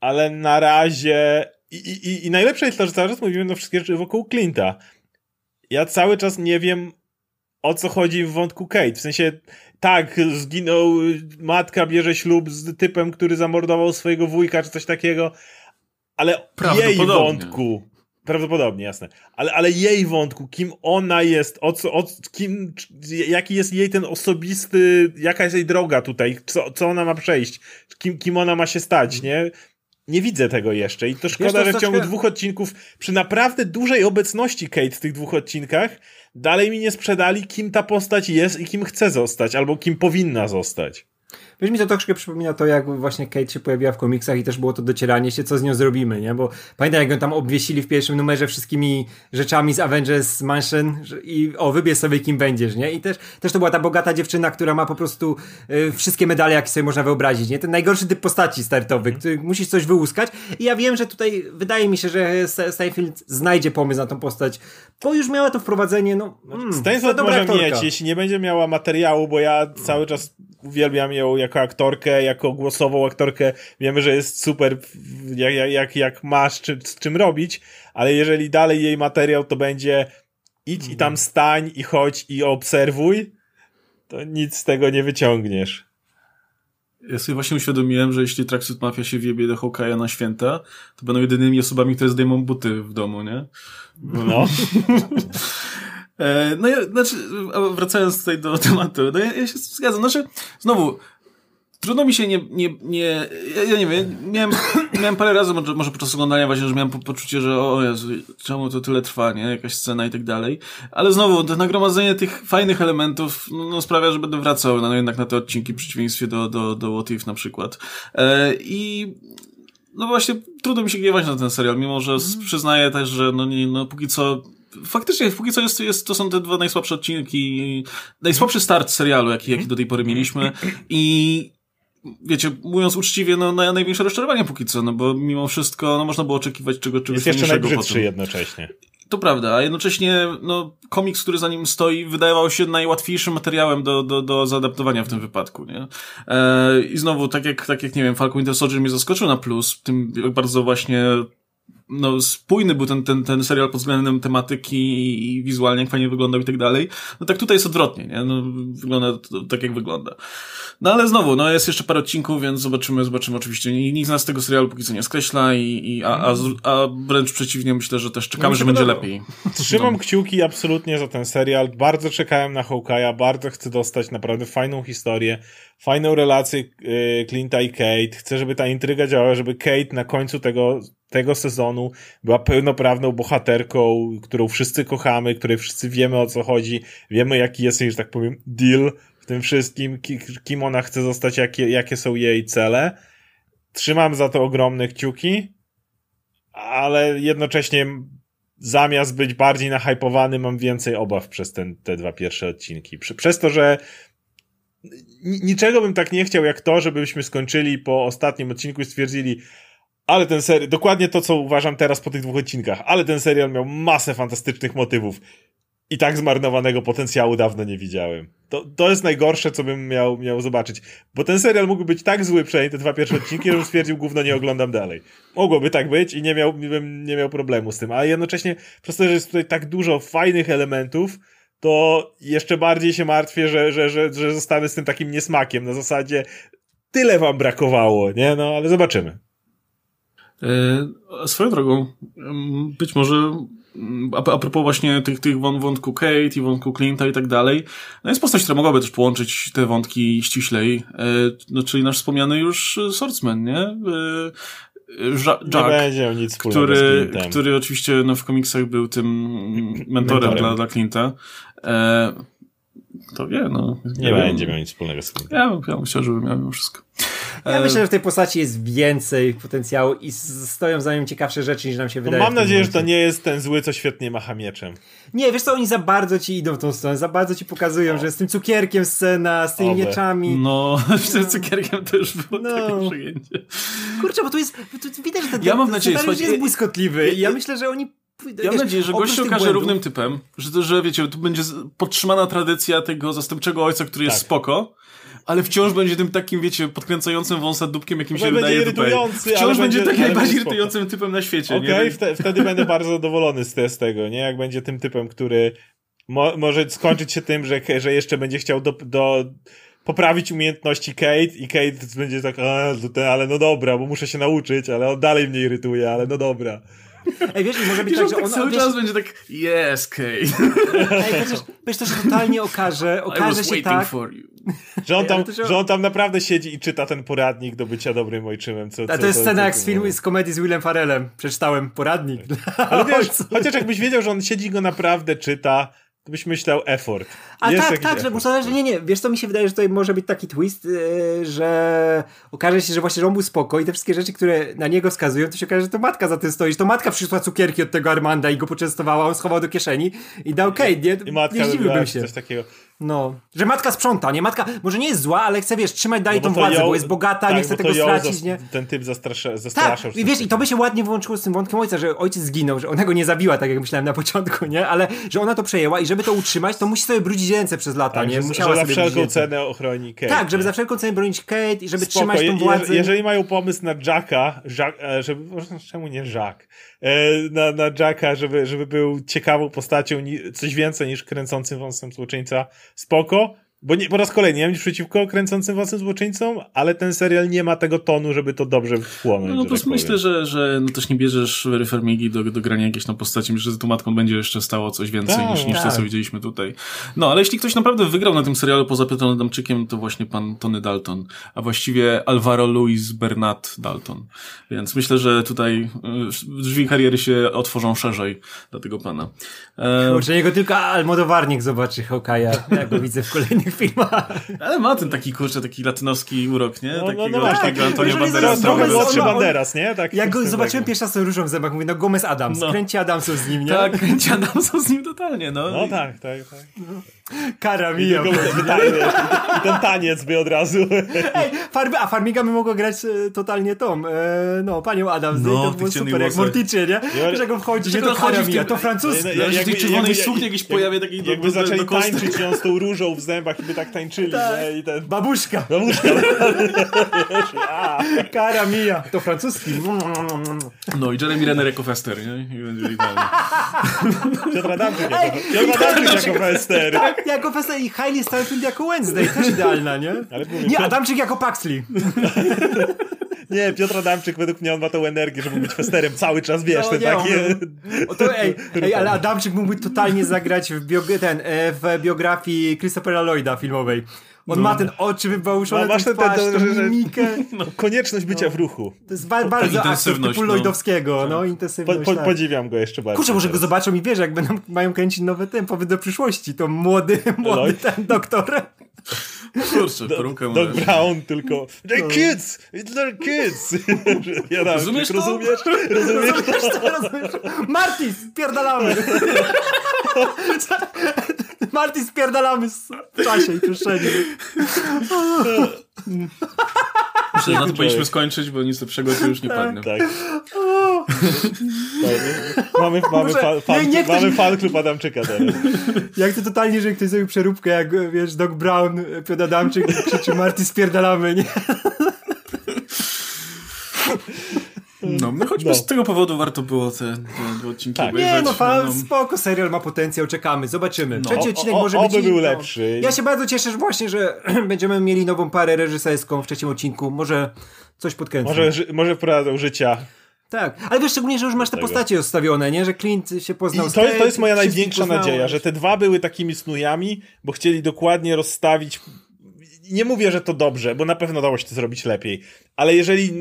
Ale na razie i, i, i najlepsze jest to, że cały czas mówimy no wszystkie rzeczy wokół Clint'a. Ja cały czas nie wiem, o co chodzi w wątku Kate. W sensie, tak, zginął, matka bierze ślub z typem, który zamordował swojego wujka, czy coś takiego, ale jej wątku, prawdopodobnie, jasne, ale, ale jej wątku, kim ona jest, o co, o, kim, jaki jest jej ten osobisty, jaka jest jej droga tutaj, co, co ona ma przejść, kim, kim ona ma się stać, nie? Nie widzę tego jeszcze i to szkoda, że w ciągu dwóch odcinków, przy naprawdę dużej obecności Kate w tych dwóch odcinkach, dalej mi nie sprzedali, kim ta postać jest i kim chce zostać, albo kim powinna zostać. Wiesz, mi to troszkę przypomina to, jak właśnie Kate się pojawiła w komiksach i też było to docieranie się, co z nią zrobimy, nie? Bo pamiętam, jak ją tam obwiesili w pierwszym numerze wszystkimi rzeczami z Avengers Mansion i o, wybierz sobie kim będziesz, nie? I też, też to była ta bogata dziewczyna, która ma po prostu y, wszystkie medale, jakie sobie można wyobrazić, nie? Ten najgorszy typ postaci startowy, który musisz coś wyłuskać i ja wiem, że tutaj wydaje mi się, że Steinfeld znajdzie pomysł na tą postać, bo już miała to wprowadzenie, no... Mm, Steinfeld może aktorka. mieć, jeśli nie będzie miała materiału, bo ja cały czas uwielbiam ją jako aktorkę, jako głosową aktorkę. Wiemy, że jest super, jak, jak, jak masz czy, z czym robić, ale jeżeli dalej jej materiał to będzie idź i tam mhm. stań i chodź i obserwuj, to nic z tego nie wyciągniesz. Ja sobie właśnie uświadomiłem, że jeśli Tracksuit Mafia się wiebie do Hawkeye'a na święta, to będą jedynymi osobami, które zdejmą buty w domu, nie? No. E, no ja, znaczy, wracając tutaj do tematu, no ja, ja się zgadzam. Znaczy, znowu, trudno mi się nie, nie, nie ja, nie wiem, miałem, miałem parę razy, może, może podczas oglądania właśnie, że miałem po, poczucie, że o Jezu, czemu to tyle trwa, nie? Jakaś scena i tak dalej. Ale znowu, to nagromadzenie tych fajnych elementów, no, no sprawia, że będę wracał, no jednak na te odcinki w przeciwieństwie do, do, do What If na przykład. E, I no właśnie, trudno mi się gniewać na ten serial, mimo że mm. przyznaję też, że no, nie, no póki co faktycznie, póki co jest, jest, to są te dwa najsłabsze odcinki, najsłabszy start serialu, jaki, jaki do tej pory mieliśmy i wiecie, mówiąc uczciwie, no na największe rozczarowanie póki co, no bo mimo wszystko, no można było oczekiwać czego, czegoś Jest jeszcze najbrzydszy jednocześnie. To prawda, a jednocześnie, no, komiks, który za nim stoi, wydawał się najłatwiejszym materiałem do, do, do zaadaptowania w tym wypadku, nie? E, I znowu, tak jak, tak jak, nie wiem, Falcon Winter Soldier mnie zaskoczył na plus, tym jak bardzo właśnie no, spójny był ten, ten, ten serial pod względem tematyki i wizualnie, jak fajnie wyglądał i tak dalej. No tak tutaj jest odwrotnie, nie? No, wygląda tak, jak wygląda. No ale znowu, no jest jeszcze parę odcinków, więc zobaczymy, zobaczymy oczywiście. Nikt z nas tego serialu póki co nie skreśla i, i a, a, a wręcz przeciwnie, myślę, że też czekamy, no, że będzie lepiej. Trzymam no. kciuki absolutnie za ten serial. Bardzo czekałem na Hawkeye'a, bardzo chcę dostać naprawdę fajną historię, fajną relację y, Clint'a i Kate. Chcę, żeby ta intryga działała, żeby Kate na końcu tego tego sezonu była pełnoprawną bohaterką, którą wszyscy kochamy, której wszyscy wiemy o co chodzi, wiemy jaki jest jej, że tak powiem, deal w tym wszystkim, kim ona chce zostać, jakie, jakie są jej cele. Trzymam za to ogromne kciuki, ale jednocześnie zamiast być bardziej nahypowany, mam więcej obaw przez ten, te dwa pierwsze odcinki. Przez to, że niczego bym tak nie chciał jak to, żebyśmy skończyli po ostatnim odcinku i stwierdzili, ale ten serial, dokładnie to, co uważam teraz po tych dwóch odcinkach, ale ten serial miał masę fantastycznych motywów i tak zmarnowanego potencjału dawno nie widziałem. To, to jest najgorsze, co bym miał, miał zobaczyć. Bo ten serial mógł być tak zły, przynajmniej te dwa pierwsze odcinki, żebym stwierdził, gówno nie oglądam dalej. Mogłoby tak być i nie miałbym nie miał problemu z tym. A jednocześnie, przez to, że jest tutaj tak dużo fajnych elementów, to jeszcze bardziej się martwię, że, że, że, że zostanę z tym takim niesmakiem. Na zasadzie tyle wam brakowało, nie? No, ale zobaczymy. E, swoją drogą, być może a, a propos właśnie tych, tych wątku Kate i wątku Clint'a i tak dalej, no jest postać, która mogłaby też połączyć te wątki ściślej, e, no, czyli nasz wspomniany już Swordsman, nie? E, Jack, nie który, który oczywiście no, w komiksach był tym mentorem, mentorem. Dla, dla Clint'a. to wie, no. Nie, nie będzie miał nic wspólnego z Clint'em. Ja, ja myślę, żeby miał mimo wszystko. Ja myślę, że w tej postaci jest więcej potencjału i stoją za nią ciekawsze rzeczy niż nam się wydaje. No mam nadzieję, momencie. że to nie jest ten zły, co świetnie macha mieczem. Nie, wiesz co, oni za bardzo ci idą w tą stronę, za bardzo ci pokazują, o. że z tym cukierkiem scena, z tymi Oby. mieczami. No, z tym cukierkiem to już było no. takie przyjęcie. Kurczę, bo tu jest, tu widać, że ten, ja mam nadzieję, że jest błyskotliwy i ja myślę, że oni ja mam nadzieję, że gość się okaże równym typem, że, że wiecie, tu będzie podtrzymana tradycja tego zastępczego ojca, który jest tak. spoko, ale wciąż będzie tym takim, wiecie, podkręcającym wąsa dubkiem, jakim się wydaje irytujący, Wciąż będzie, takim najbardziej irytującym typem na świecie. Okej, okay, wte, wtedy będę bardzo zadowolony z, z tego, nie? Jak będzie tym typem, który mo może skończyć się tym, że, że jeszcze będzie chciał do, do poprawić umiejętności Kate i Kate będzie tak, ale no dobra, bo muszę się nauczyć, ale on dalej mnie irytuje, ale no dobra. Ej, wiesz, może być tak, że on, on cały czas będzie tak, yes, Kate. Ej, przecież, wiesz, to się totalnie okaże, okaże się tak, że on, tam, że on tam naprawdę siedzi i czyta ten poradnik do bycia dobrym ojczymem. Co, A to co, jest scena jak z filmu, z komedii z Willem Farrellem. Przeczytałem poradnik. Ale wiesz, chociaż jakbyś wiedział, że on siedzi go naprawdę czyta, to byś myślał effort. A Jest tak, tak, że że nie, nie, wiesz co mi się wydaje, że tutaj może być taki twist, yy, że okaże się, że właśnie że on był spoko i te wszystkie rzeczy, które na niego wskazują, to się okaże, że to matka za tym stoi, że to matka przyszła cukierki od tego Armanda i go poczęstowała, on schował do kieszeni i dał okej, nie, I matka nie zdziwiłbym się. coś takiego. No, że matka sprząta, nie, matka może nie jest zła, ale chce, wiesz, trzymać dalej No tą władzę, ją- bo jest bogata, tak, nie chce tego stracić, nie. Ten typ zastrasza, Tak, zastraszał. i wiesz, i to by się ładnie wyłączyło z tym wątkiem ojca, że ojciec zginął, że ona go nie zabiła, tak jak myślałem na początku, nie? Ale że ona to przejęła i żeby to utrzymać, to musi sobie brudzić ręce przez lata, tak, nie? że, Musiała że za wszelką cenę ochroni Kate. Tak, żeby nie? za wszelką cenę bronić Kate i żeby Spoko, trzymać je- tą je- władzę. Jeżeli mają pomysł na Jacka, Jack, e, żeby, czemu nie Jack? E, Na, na Jacka, żeby, żeby był ciekawą postacią, coś więcej niż kręcącym wąsem złoczyńca, spoko. Bo nie, po raz kolejny, nie mam nic przeciwko kręcącym wąsem złoczyńcom, ale ten serial nie ma tego tonu, żeby to dobrze wchłonąć. No że plus tak myślę, powiem. że, że no też nie bierzesz Very Fermigi do, do grania jakiejś tam postaci. Myślę, że z tą matką będzie jeszcze stało coś więcej Tak, niż, niż to, tak. co widzieliśmy tutaj. No, ale jeśli ktoś naprawdę wygrał na tym serialu poza Piotrem Adamczykiem, to właśnie pan Tony Dalton, a właściwie Alvaro Luis Bernat Dalton. Więc myślę, że tutaj y, drzwi kariery się otworzą szerzej dla tego pana. E, Kurczę, niego tylko Almodowarnik zobaczy Hokaja, jak go widzę w kolejnych filmach. ale ma ten taki, kurczę, taki latynowski urok, nie? No, no, Takiego, no masz, takiego tak. Antonio Trochę Gomez, młodszy on Banderas, nie? Tak, Jak go zobaczyłem pierwszy raz różą w zębach, mówię, no Gomez Adams, No. kręci Adamsów z nim, nie? Tak, kręci Adamsa z nim totalnie, no. No tak, tak, tak. Kara mija. tylko ten taniec, I ten taniec by od razu. Ej, Farby, a Farmiga by mogła grać e, totalnie tą, e, no, panią Adams, No, no, to było tych super, jak. Morticie, nie? Ja- Że jak on wchodzi, nie, Jak to chodzi w tym- to francuski. Ja- ja- w tej czerwonej sukni jakiś pojawia taki Jakby do- zaczęli do tańczyć ją z tą różą w zębach i by tak tańczyli, Tak. nie? I ten... Babuszka, Babuszka. kara mija, to francuski. No i Jeremy Renner jako Fester, nie? I będzie idealnie. Piotr Adamczyk jako, Piotr Adamczyk jako Festa i Hailey Steinfeld jako Wednesday, też idealna, nie? Mówię, Nie, Adamczyk jako Paxley. Nie, Piotr Adamczyk według mnie on ma tą energię, żeby być Westerem cały czas, wiesz, No, ten nie, taki... O to, ej, ej, ale Adamczyk mógłby totalnie zagrać w, biog- ten, e, w biografii Christophera Lloyda filmowej. On ma ten oczy wybałuszone, No, masz ten ten- twarz, ten- że- mimikę. Konieczność bycia w ruchu. To jest ba- bardzo aktor intensywność, typu no. Lloydowskiego, no, Po, intensywność, po, tak. podziwiam go jeszcze bardziej. Kurczę, może go zobaczą i wiesz, jak będą, mają kręcić nowe tempo do przyszłości, to młody, młody Lloyd? ten doktor. Kurczę, perukę Doc. Brown tylko Hey kids! It's little kids! Ja Rozumiesz to? rozumiesz? Rozumiesz? Rozumiesz? Marty, spierdalamy! Marty, spierdalamy w czasie i przestrzeni. Myślę, że na to powinniśmy skończyć, bo nic lepszego tu już nie padnie. Tak. tak. Mamy, mamy, Muszę- fan, fan, nie, nie ktoś- mamy fan klub Adamczyka teraz. Jak to totalnie, że ktoś zrobił przeróbkę, jak wiesz, Doc Brown, Piotr Adamczyk krzyczy Marty, spierdalamy, nie? No, no choćby No. z tego powodu warto było te, te, odcinki Tak. obejrzeć. Nie, no, fa, no. spoko, serial ma potencjał, czekamy, zobaczymy. Trzeci O- odcinek o- może oby być... i- był no. lepszy. Ja się bardzo cieszę że właśnie, że będziemy mieli nową parę reżyserską w trzecim odcinku. Może coś podkręcę. Może, ży- może wprowadzą życia. Tak, ale wiesz, szczególnie, że już masz te postacie rozstawione, nie? Że Clint się I poznał to, z jest- to jest moja największa nadzieja, że te dwa były takimi snujami, bo chcieli dokładnie rozstawić. Nie mówię, że to dobrze, bo na pewno dało się to zrobić lepiej, ale jeżeli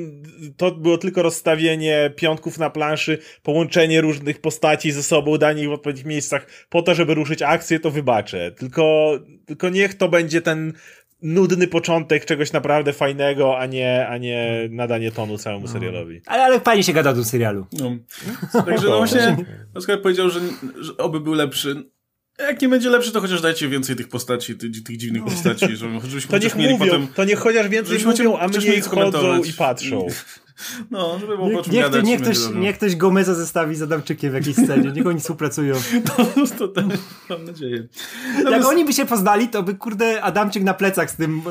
to było tylko rozstawienie piątków na planszy, połączenie różnych postaci ze sobą, danie ich w odpowiednich miejscach po to, żeby ruszyć akcję, to wybaczę. Tylko, tylko niech to będzie ten nudny początek czegoś naprawdę fajnego, a nie, a nie nadanie tonu całemu serialowi. Ale, ale fajnie się gada do serialu. No. Także no właśnie, Oskar powiedział, że, że oby był lepszy. Jak nie będzie lepszy, to chociaż dajcie więcej tych postaci, tych, tych dziwnych postaci, żeby, żebyśmy To niech mieli mówią, potem... to niech chociaż więcej mówią, a chociaż co chodzą i patrzą. No, żeby było po Niech, niech, ktoś, niech ktoś Gomeza zestawi z Adamczykiem w jakiejś scenie. Niech oni współpracują. to, to, mam nadzieję. No, Jak więc- oni by się poznali, to by kurde Adamczyk na plecach z tym,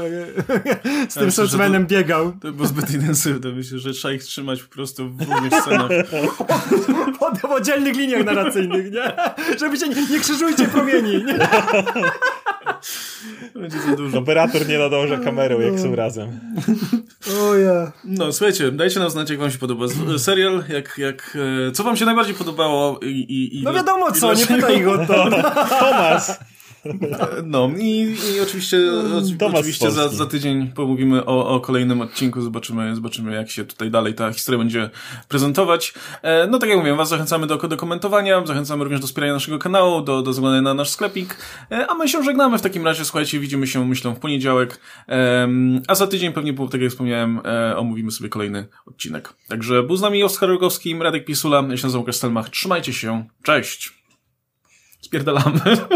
e, z tym Swordsmanem biegał. To było zbyt intensywne. Myślę, że trzeba ich trzymać po prostu w różnych scenach. Po, po oddzielnych liniach narracyjnych, nie? Żeby się nie, nie krzyżujcie promieni, nie? Będzie za dużo. Operator nie nadąża kamerą, jak są razem. O ja. No, słuchajcie, dajcie nam znać, jak wam się podoba serial, jak, jak, e, co wam się najbardziej podobało i... i, i No wiadomo i co, nie pytaj ich o to. Tomas! No i, i oczywiście, Tomasz oczywiście za, za tydzień pomówimy o, o kolejnym odcinku, zobaczymy, zobaczymy jak się tutaj dalej ta historia będzie prezentować. E, no tak jak mówiłem, was zachęcamy do, do komentowania, zachęcamy również do wspierania naszego kanału, do, do zaglądania na nasz sklepik, e, a my się żegnamy. W takim razie, słuchajcie, widzimy się myślę w poniedziałek, a za tydzień pewnie, tak jak wspomniałem, e, omówimy sobie kolejny odcinek. Także był z nami Oskar Rogowski, Radek Pisula, ja się nazywam Łukasz Stelmach, trzymajcie się, cześć! Spierdalamy.